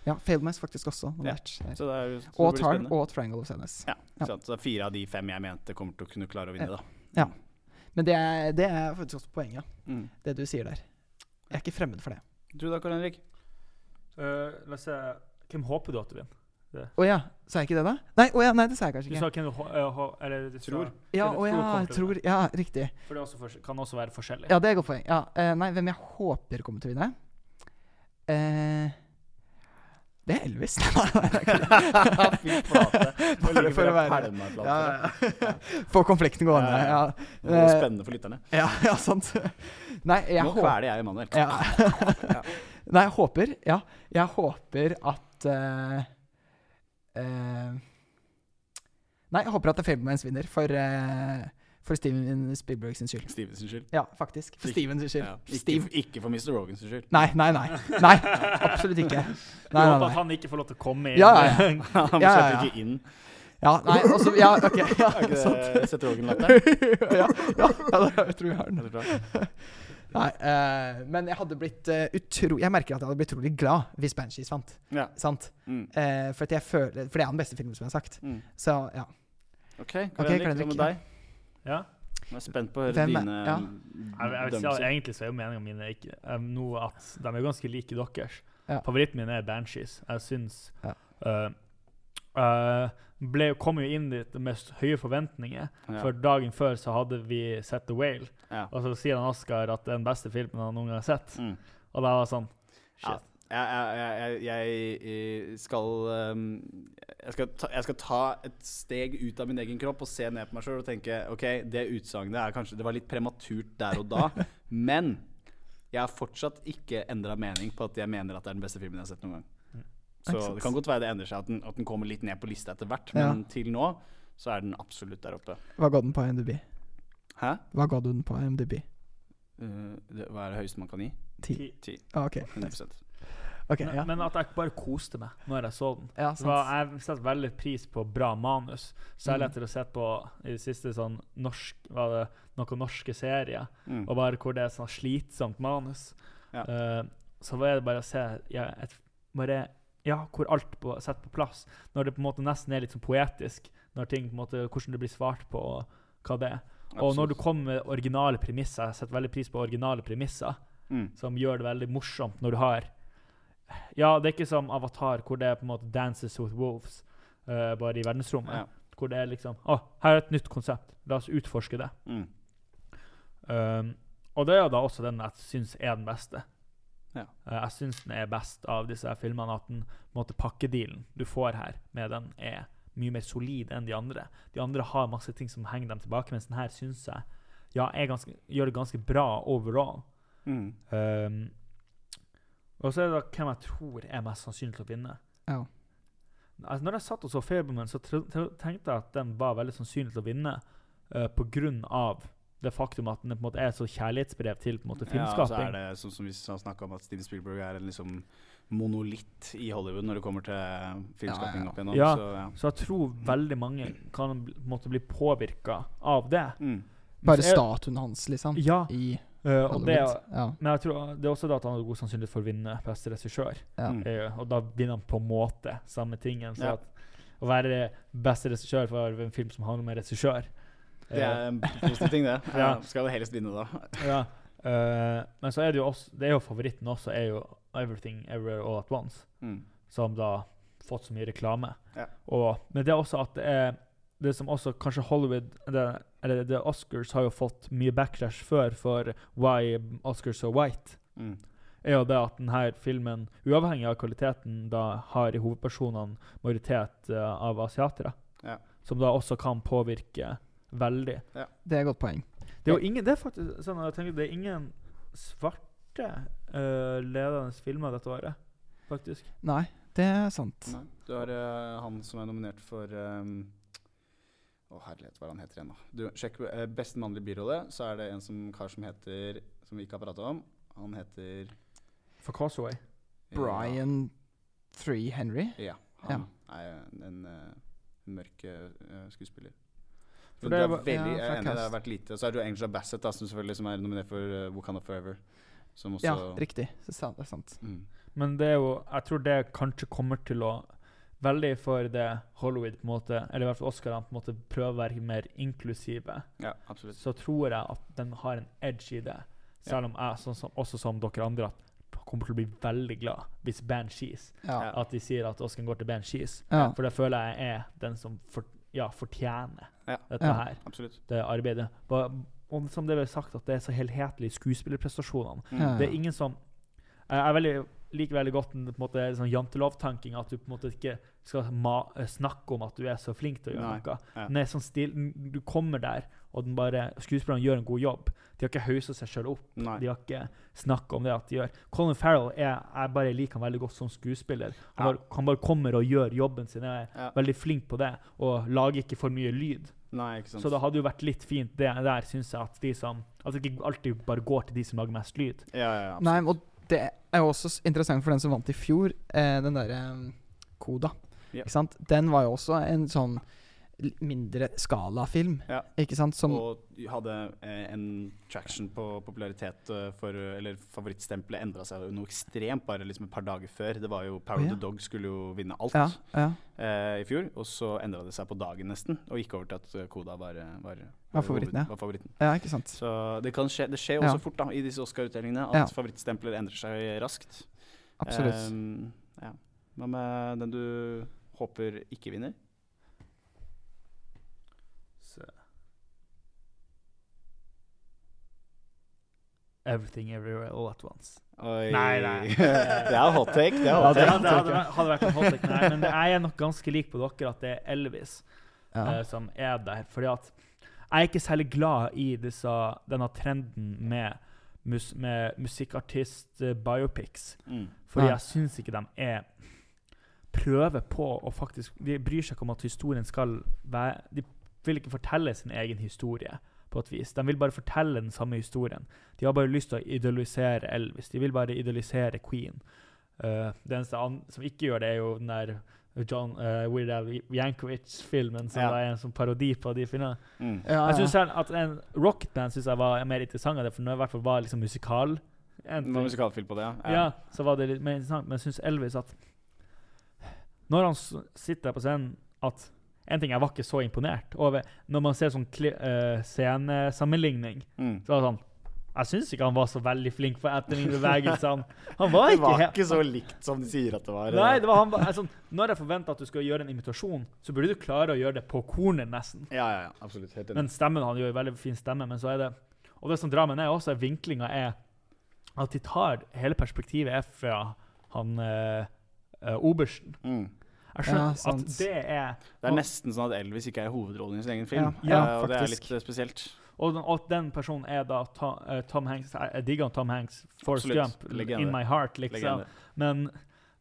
Ja, Fablemans faktisk også nominert. her. Så det er så Og Tarn Tar og Triangle of Sadness. Ja, Ja. sant? Så det er fire av de fem jeg mente kommer til å kunne klare å vinne, da. Ja. Men det er, det er faktisk også poenget, Mm. det du sier der. Jeg er ikke fremmed for det. Du da, Karl Henrik? Uh, la oss se Hvem håper du at du vinner? Å ja, sa jeg ikke det, da? Nei, oh, ja, nei, det sa jeg kanskje ikke. Du sa hvem du eh, Eller du Tror. Ja, å oh, ja, tror Ja, riktig. For det også for, kan også være forskjellig. Ja, det er et godt poeng. Ja, uh, nei, hvem jeg håper kommer til å vinne? Eh, det er Elvis. *laughs* Det *laughs* er det. Fy flate. *laughs* Bare for å være ja, ja. Få konflikten gående. Ja, Det blir Eh, spennende for lytterne. ja, ja sant. Nei, jeg Nå kveler jeg Emanuel. ja. Nei, jeg håper Ja, jeg håper at uh, uh, Nei, jeg håper at Fablemans vinner for, eh, for Steven Spielberg sin skyld. Steven sin skyld. Ja, faktisk. For Steven sin skyld. Ja. Ikke, Steve. ikke for Mr. Rogan sin skyld. Nei, nei, nei. Nei, absolutt ikke. *laughs* Du Nei, nei, håper at han ikke får lov til å komme inn. Ja, ja, ja. *laughs* Han slipper ikke inn. Ja, nei, også, ja, ok. *laughs* Ja, Er det Seth Rogan-latteren? ja, ja, ja, det- jeg tror jeg har den. Nei, uh, men jeg hadde blitt uh, utro... Jeg merker at jeg hadde blitt utrolig glad hvis Banshees vant. Ja. Sant? Mm. Uh, for, at jeg føler, for det er den beste filmen, som jeg har sagt. Mm. Så ja. OK, hva okay, er det med deg? Ja. Jeg er spent på å høre Hvem dine ja. Jeg, jeg vil si at. Egentlig så er jo meningene mine ikke eh, nå at de er ganske like deres. Ja. Favoritten min er Banshees. Jeg syns Ja. uh, uh, ble, kom jo inn dit med høye forventninger. Ja. For dagen før så hadde vi sett The Whale, Ja. og så sier han Oscar at det er den beste filmen han noen gang har sett. Mm. Og da var det sånn Shit. Jeg, jeg, jeg, jeg, jeg skal um, jeg skal, ta, jeg skal ta et steg ut av min egen kropp og se ned på meg sjøl og tenke OK, det utsagnet er kanskje Det var litt prematurt der og da, *laughs* men jeg har fortsatt ikke endra mening på at jeg mener at det er den beste filmen jeg har sett noen gang. Så det kan godt være det endrer seg, at den, at den kommer litt ned på lista etter hvert, Ja. men til nå så er den absolutt der oppe. Hva ga den på IMDb? Hæ? Hva ga du den på IMDb? Uh, det, hva er det høyeste man kan gi? Ti? Ti. Ah, ok. 100 Ok, Men, ja. men at jeg bare koste meg når jeg så den. ja var, jeg setter veldig pris på bra manus. Særlig Mm. etter å ha sett på i det siste sånn norsk Var det noen norske serier? Mm. Og bare hvor det er sånn slitsomt manus. Ja. Uh, så var det bare å se ja, et, bare, ja, hvor alt på, sett på plass. Når det på en måte nesten er litt sånn poetisk. Når ting på en måte, Hvordan det blir svart på, og hva det er. Og når du kommer med originale premisser, jeg setter veldig pris på originale premisser, mm. som gjør det veldig morsomt når du har Ja, det er ikke som Avatar, hvor det er på en måte 'Dances with Wolves', uh, bare i verdensrommet. Ja. Hvor det er liksom Å, her er et nytt konsept. La oss utforske det. Mm. Um, og det er jo da også den jeg syns er den beste. Ja. Uh, jeg syns den er best av disse filmene. At den måte, pakkedealen du får her med den, er mye mer solid enn de andre. De andre har masse ting som henger dem tilbake, mens den her syns jeg ja, er ganske, gjør det ganske bra overall. Mm. Um, og så er det da hvem jeg tror er mest sannsynlig til å vinne. Ja. Altså, når jeg satt og så Fableman, så tenkte jeg at den var veldig sannsynlig til å vinne uh, pga. det faktum at den på en måte er et så kjærlighetsbrev til på en måte Ja, så er det sånn som vi snakka om, at Steven Spielberg er en liksom monolitt i Hollywood når det kommer til filmskaping Ja, ja. opp igjennom. Ja. Så, ja. Så jeg tror veldig mange kan på en måte bli påvirka av det. Mm. Bare statuen hans, liksom. Ja. I uh, og det, Ja. men jeg tror det er også det at han har god sannsynlighet for å vinne beste regissør. Ja. Eh, og da vinner han på en måte samme tingen. Så Ja. at å være beste regissør for en film som handler om en regissør Det er en positiv ting, det. *laughs* Ja. Skal jo helst vinne, da. *laughs* ja. Eh, men så er det jo også Det er jo favoritten også, er jo 'Everything Everywhere All At Once', Mm. som da fått så mye reklame. Ja. Og, men det er også at det er det som også kanskje Hollywood det, Eller The Oscars har jo fått mye backlash før for why Oscars so white. Mm. er jo det at denne filmen, uavhengig av kvaliteten, da har i hovedpersonene majoritet uh, av asiatere. Ja. Som da også kan påvirke veldig. Det er et godt poeng. Det er jo ingen Det er faktisk sånn jeg tenker det er ingen svarte uh, ledende filmer dette året, faktisk. Nei, det er sant. Nei. Du har uh, han som er nominert for um, Å, herlighet, hva er det han heter igjen, da? Du, sjekk uh, Beste mannlige birolle, så er det en som, kar som heter Som vi ikke har prata om. Han heter For Causeway. Brian Three Henry. Ja. Han er en, en mørk uh, skuespiller. For det det er var- veldig, ja, enig, det har vært lite. Og så er det jo Angela Bassett, da, som selvfølgelig som er nominert for uh, Wakanda Forever. Som også Ja, riktig. Det er sant. Det er sant. mm. Men det er jo Jeg tror det kanskje kommer til å Veldig for det Hollywood, på en måte, eller i hvert fall Oscarene, på en måte prøver å være mer inklusive. Ja, absolutt. så tror jeg at den har en edge i det. Selv om jeg, sånn som, også som dere andre, at kommer til å bli veldig glad hvis Banshees Ja. Ja. At de sier at Oscar går til Banshees. ja. For det føler jeg er den som for, ja, fortjener Ja. dette Ja. her. Absolutt. Det arbeidet. Og som det ble sagt, at det er så helhetlig i skuespillerprestasjonene. Mm. Ja. Det er ingen som Jeg er veldig, liker veldig godt en, på en måte, sånn jantelovtanking, at du på en måte ikke skal ma eh, snakke om at du er så flink til å gjøre Nei. noe. Ja. Er sånn stil, du kommer der, og den bare, skuespillerne gjør en god jobb. De har ikke haussa seg sjøl opp. Nei. De har ikke snakka om det at de gjør. Colin Farrell er, jeg bare liker han veldig godt som skuespiller. Han, Ja. bare, han bare kommer og gjør jobben sin. Jeg er Ja. veldig flink på det, og lager ikke for mye lyd. Nei, ikke sant. Så det hadde jo vært litt fint det der, syns jeg, at de som At det ikke alltid bare går til de som lager mest lyd. Ja, ja, ja, Nei, og det er jo også interessant for den som vant i fjor, eh, den derre um, Koda. Yeah. Ikke sant? Den var jo også en sånn mindre skala-film, Ja. ikke sant? Som Og hadde eh, en traction på popularitet eh, for Eller favorittstempelet endra seg noe ekstremt bare liksom et par dager før. Det var jo Power of ja. the Dog skulle jo vinne alt Ja. eh, i fjor. Og så endra det seg på dagen nesten, og gikk over til at eh, Koda var, eh, var, Var favoritten, var favoritten. ja, ikke sant? Så det, kan skje, det skjer også fort da i disse Oscar-utdelingene at favorittstempler endrer seg raskt. Absolutt. Ja. Hva med den du håper ikke vinner? Everything Everywhere All At Once. Oi. Nei, nei. *laughs* det er hot take. Det er hot take. Ja, det hadde, hadde vært en hot take. Nei, men det, jeg er nok ganske lik på dere at det er Elvis ja. uh, som er der. Fordi at jeg er ikke særlig glad i disse, denne trenden med, mus, med musikkartist-biopics. Mm. Fordi ja. jeg syns ikke de er prøver på å faktisk De bryr seg ikke om at historien skal være De vil ikke fortelle sin egen historie på et vis. De vil bare fortelle den samme historien. De har bare lyst til å idealisere Elvis. De vil bare idealisere Queen. Uh, det eneste som ikke gjør det, er jo den der John uh, Weird Al Yankovic-filmen, som Ja. er en sånn parodi på de filmene. Mm. Ja, Jeg synes selv at en Rocketband synes jeg var mer interessant, av det, for nå i hvert fall var liksom musikal. En Det var musikalfilm på det, ja, så var det litt mer interessant. Men jeg syns Elvis at Når han sitter på scenen at En ting, jeg var ikke så imponert over Når man ser sånn eh, scenesammenligning, Mm. så var det sånn Jeg syns ikke han var så veldig flink på ettermiddelsbevegelsene. *laughs* Han var Det ikke var ikke så likt som de sier at det var. Nei, det var han altså, Når jeg forventer at du skal gjøre en imitasjon, så burde du klare å gjøre det på kornet, nesten. Ja, ja, ja, absolutt. Helt enig. Men stemmen han gjør veldig fin stemme, men så er det Og det som drar meg ned, også er vinklinga er at de tar Hele perspektivet er fra han eh, eh, obersten. Mm. Jeg skjønner Ja, at det er Det er nesten sånn at Elvis ikke er hovedrollen i sin egen film. Ja, Eh, og det er litt eh, spesielt. Og den, og den personen er da Ta, eh, Tom Hanks. Jeg digger Tom Hanks. Forrest Jump. Legende. In my heart, liksom. Legende. Men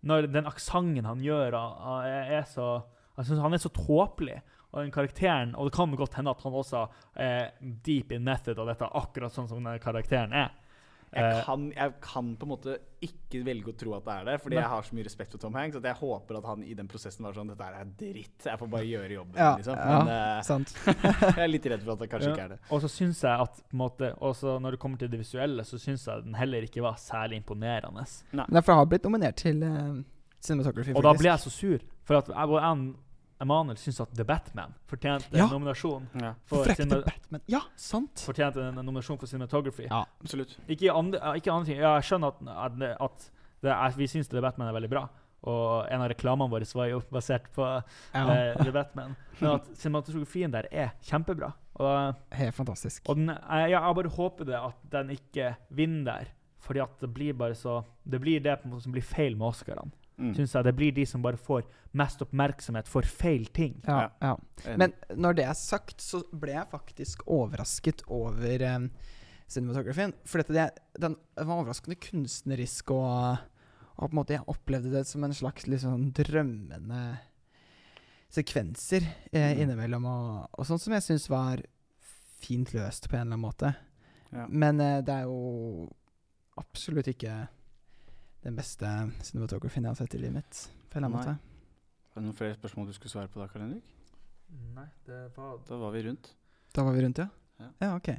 når den aksenten han gjør, er, er så Jeg syns han er så tåpelig. Og den karakteren Og det kan godt hende at han også er deep in method av dette, akkurat sånn som den karakteren er. Jeg Eh, kan, jeg kan på en måte ikke velge å tro at det er det, fordi Nei. jeg har så mye respekt for Tom Hanks at jeg håper at han i den prosessen var sånn Dette er dritt. Jeg får bare gjøre jobben, Ja, liksom. ja. Men eh, Sant. *laughs* jeg er litt redd for at det kanskje Ja. ikke er det. Og så syns jeg at på en måte, også når det kommer til det visuelle, så syns jeg den heller ikke var særlig imponerende. Men Derfor har jeg blitt nominert til uh, Cinematography. Og da blir jeg så sur, for at jeg Emanuel syns at The Batman fortjente Ja. en nominasjon. Ja, For, Frekte Batman? Ja, sant! fortjente en nominasjon for cinematography. Ja. absolutt. Ikke, andre, ikke andre ting. Ja, jeg skjønner at, at, at det er, vi syns The Batman er veldig bra, og en av reklamene våre var jo basert på Ja, eh, The Batman. Men at cinematografien der er kjempebra. Og, helt fantastisk. og den, jeg, jeg bare håper det at den ikke vinner der. Fordi at det blir bare så Det blir det på en måte som blir feil med Oscarene. Mm. Synes jeg Det blir de som bare får mest oppmerksomhet for feil ting. Ja, ja. Men når det er sagt, så ble jeg faktisk overrasket over um, cinematografien. For dette, det, den var overraskende kunstnerisk, og, og på en måte jeg opplevde det som en slags sånn drømmende sekvenser eh, Mm. innimellom, og, og sånn som jeg syns var fint løst på en eller annen måte. ja. Men eh, det er jo absolutt ikke den beste cinematografien jeg har sett i livet mitt. På en eller annen måte. Var det noen flere spørsmål du skulle svare på da, Karl Henrik? Nei, det var Da var vi rundt. Da var vi rundt, ja? Ja. Ja, ok.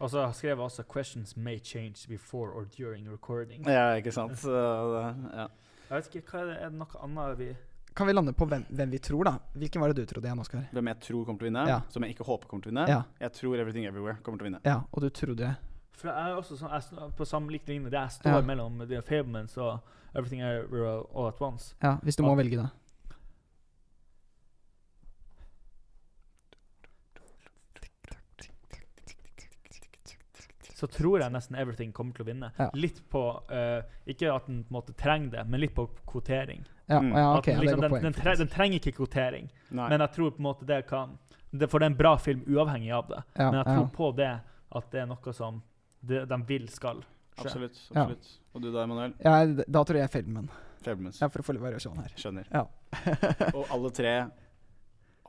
Og så skrev jeg også 'questions may change before or during recording'. Ja, ikke sant. Så, ja. Jeg vet ikke, hva Er det Er det noe annet vi Kan vi lande på hvem, hvem vi tror, da? Hvilken var det du trodde igjen, Oskar? Hvem jeg tror kommer til å vinne, Ja. som jeg ikke håper kommer til å vinne. Ja. Jeg tror Everything Everywhere kommer til å vinne. ja, og du trodde For jeg er også sånn, jeg, på samme lik linje. Det jeg står Ja. mellom The Fablements og Everything Everywhere All At Once. Ja, hvis du må og, velge, da. Så tror jeg nesten Everything kommer til å vinne. Ja. Litt på uh, Ikke at den på en måte trenger det, men litt på kvotering. Ja, Mm. ja okay, ok. den, det liksom, den, den, tre, den trenger ikke kvotering, Nei. men jeg tror på en måte det kan det, For det er en bra film uavhengig av det. Ja, men jeg tror ja. på det at det er noe som det, de vil skal skje. Absolutt. Ja. absolutt. Og du da, Emanuel? Ja, da tror jeg Feldman. Fablemans. Ja, for å få litt variasjon her. Skjønner. Ja. *laughs* Og alle tre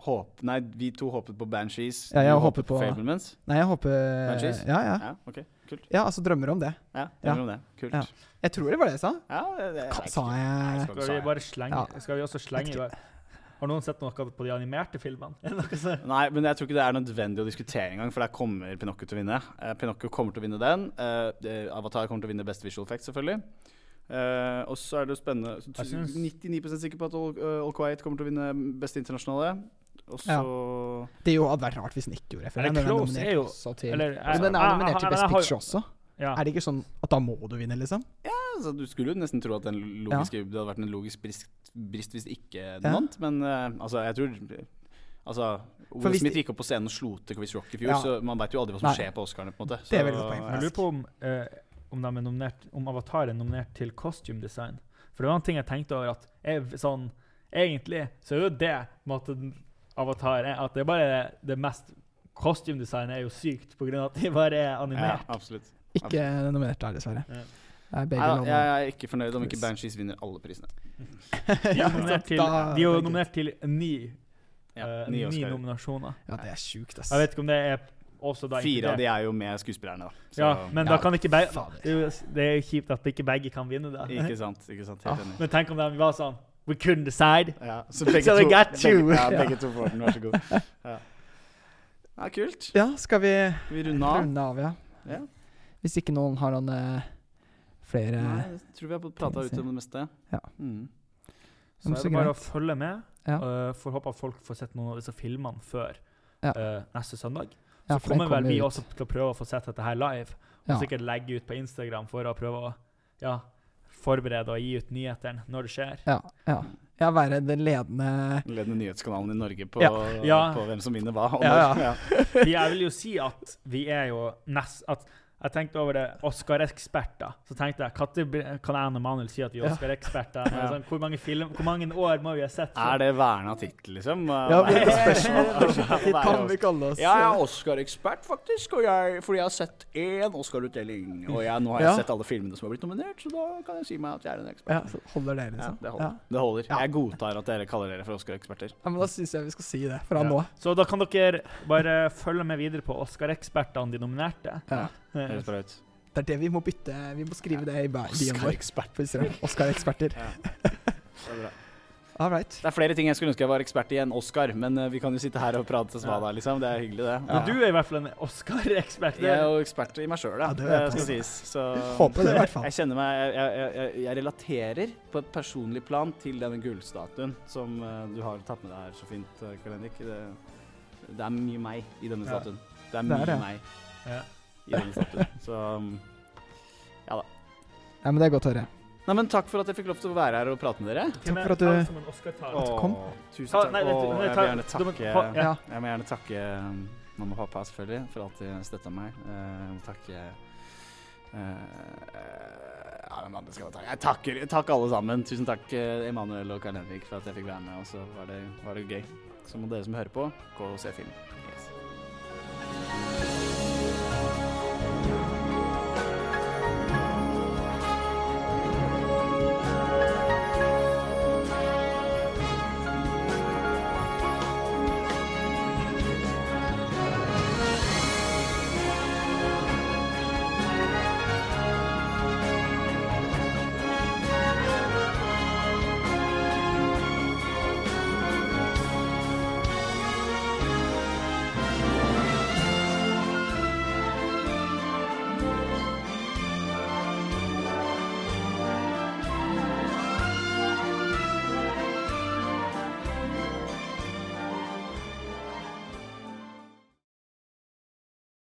håp... Nei, vi to håpet på Banshees. Ja, jeg du håpet på- Fablemans. Nei, jeg håper Banshees? Ja, ja. Ja, ok. Kult. Ja, altså drømmer om det. Ja, drømmer Ja. er om det. Kult. Ja. Jeg tror det var det jeg sa. Ja, det, det, Hva, sa jeg- Skal vi bare slenge Ja. Skal vi også slenge. Har noen sett noe på de animerte filmene? *laughs* Nei, men jeg tror ikke det er nødvendig å diskutere engang, for der kommer Pinocchio til å vinne. Eh, Pinocchio kommer til å vinne den. Eh, Avatar kommer til å vinne Best Visual Effects, selvfølgelig. Eh, og så er det jo spennende Jeg synes... 99% sikker på at All, eh, All Quiet kommer til å vinne Best internasjonale. Og så Det jo hadde vært rart hvis den ikke gjorde det. for den er nominert er jo- også til, den er nominert Best Picture også. Ja. Er det ikke sånn at da må du vinne, liksom? altså, Du skulle jo nesten tro at den logiske, det hadde vært en logisk brist, brist hvis ikke den Ja. vant, men uh, altså, jeg tror Altså, Will Smith gikk opp på scenen og slo til Chris Rock i fjor, Ja. så man veit jo aldri hva som Nei. skjer på Oscarene. på en måte. Det er veldig godt poeng, Jeg lurer på om, eh, om, de er nominert, om Avatar er nominert til costume design. For det var en ting jeg tenkte over at jeg, sånn, Egentlig så er jo det på en måte, Avatar er, at det er bare det mest Costume design er jo sykt av at de bare er animert. Ja, absolutt. Ikke nominert der, dessverre. Er Ja, jeg er ikke fornøyd om ikke Banshees vinner alle prisene. *laughs* De er til, de er jo nominert til ni, Ja, eh, ni ni nominasjoner. Ja, det er sjukt, ass. Jeg vet ikke om det er også da Fire av de er jo med skuespillerne, da. Så, Ja, men Ja, da kan ikke begge. Det er jo kjipt at ikke begge kan vinne, da. Ikke sant. ikke sant, Helt Ah. enig. Men tenk om de var sånn We couldn't decide. Ja, så begge, So they to, got you. begge, ja, Ja. *laughs* begge to får den, vær så god. Ja, *laughs* ja kult. Ja, skal vi Skal vi runde av? runde av, ja? Ja. Hvis ikke noen har noen eh, flere Nei, jeg tror vi har prata ut om det meste. Ja. Mm. Så er det bare å følge med. Ja. Uh, får håpe at folk får sett noen av disse filmene før Ja. uh, neste søndag. Så ja, kommer vel vi ut. også til å prøve å få sett dette her live. Og Ja. sikkert legge ut på Instagram for å prøve å ja, forberede og gi ut nyhetene når det skjer. Ja, ja. ja, være den ledende Den ledende nyhetskanalen i Norge på, Ja. Ja. på hvem som vinner hva. Ja, ja. *laughs* Jeg vil jo si at vi er jo nest... At jeg tenkte over det Oscar-eksperter. Så tenkte jeg når kan jeg og Manuel si at vi er Oscar-eksperter? *laughs* Ja. Sånn, hvor, hvor mange år må vi ha sett? Er det verna tittel, liksom? Ja, men det spørsmål. *laughs* Kan vi kalle oss Ja, jeg er Oscar-ekspert, faktisk. Og jeg, fordi jeg har sett én Oscar-utdeling. Og jeg, nå har jeg Ja. sett alle filmene som har blitt nominert, så da kan jeg si meg at jeg er en ekspert. Ja, så holder det, Ja, liksom? det holder. Det holder. Ja. Jeg godtar at dere kaller dere for Oscar-eksperter. Ja, men da syns jeg vi skal si det fra Ja. nå. Så da kan dere bare følge med videre på Oscar-ekspertene, de nominerte. Ja. Eh, Høres bra ut. Det er det vi må bytte. Vi må skrive det i bioen vår. Oscar-ekspert. Oscar-eksperter. Ja. *laughs* Det er. All right. Det er flere ting jeg skulle ønske jeg var ekspert i enn Oscar, men eh, vi kan jo sitte her og prate til svada, liksom. Det er hyggelig, det. Men du er i hvert fall en Oscar-ekspert. Jeg er jo ekspert i meg sjøl, da. Ja, det det, jeg. skal sies. Så Håper det, i hvert fall. jeg kjenner meg jeg, jeg, jeg, jeg relaterer på et personlig plan til denne gullstatuen som eh, du har tatt med deg her så fint, Kalendik. Det, det er mye meg i denne Ja. statuen. Det er Det er mye det. meg Ja. I denne statuen. Så um, Ja, men det er godt å høre. Nei, men Takk for at jeg fikk lov til å være her og prate med dere. Takk for at du- kom. Tusen takk. nei, Åh, jeg vil gjerne takke ja. Ja. Jeg må gjerne takke mamma og pappa selvfølgelig for at de støtta meg. Eh, Jeg må takke Uh, Ja, hvem andre skal jeg? Jeg takker takk alle sammen. Tusen takk eh, Emanuel og Karl Henrik for at jeg fikk være med. Og så var det, var det gøy. Så må dere som hører på, gå og se film. Yes.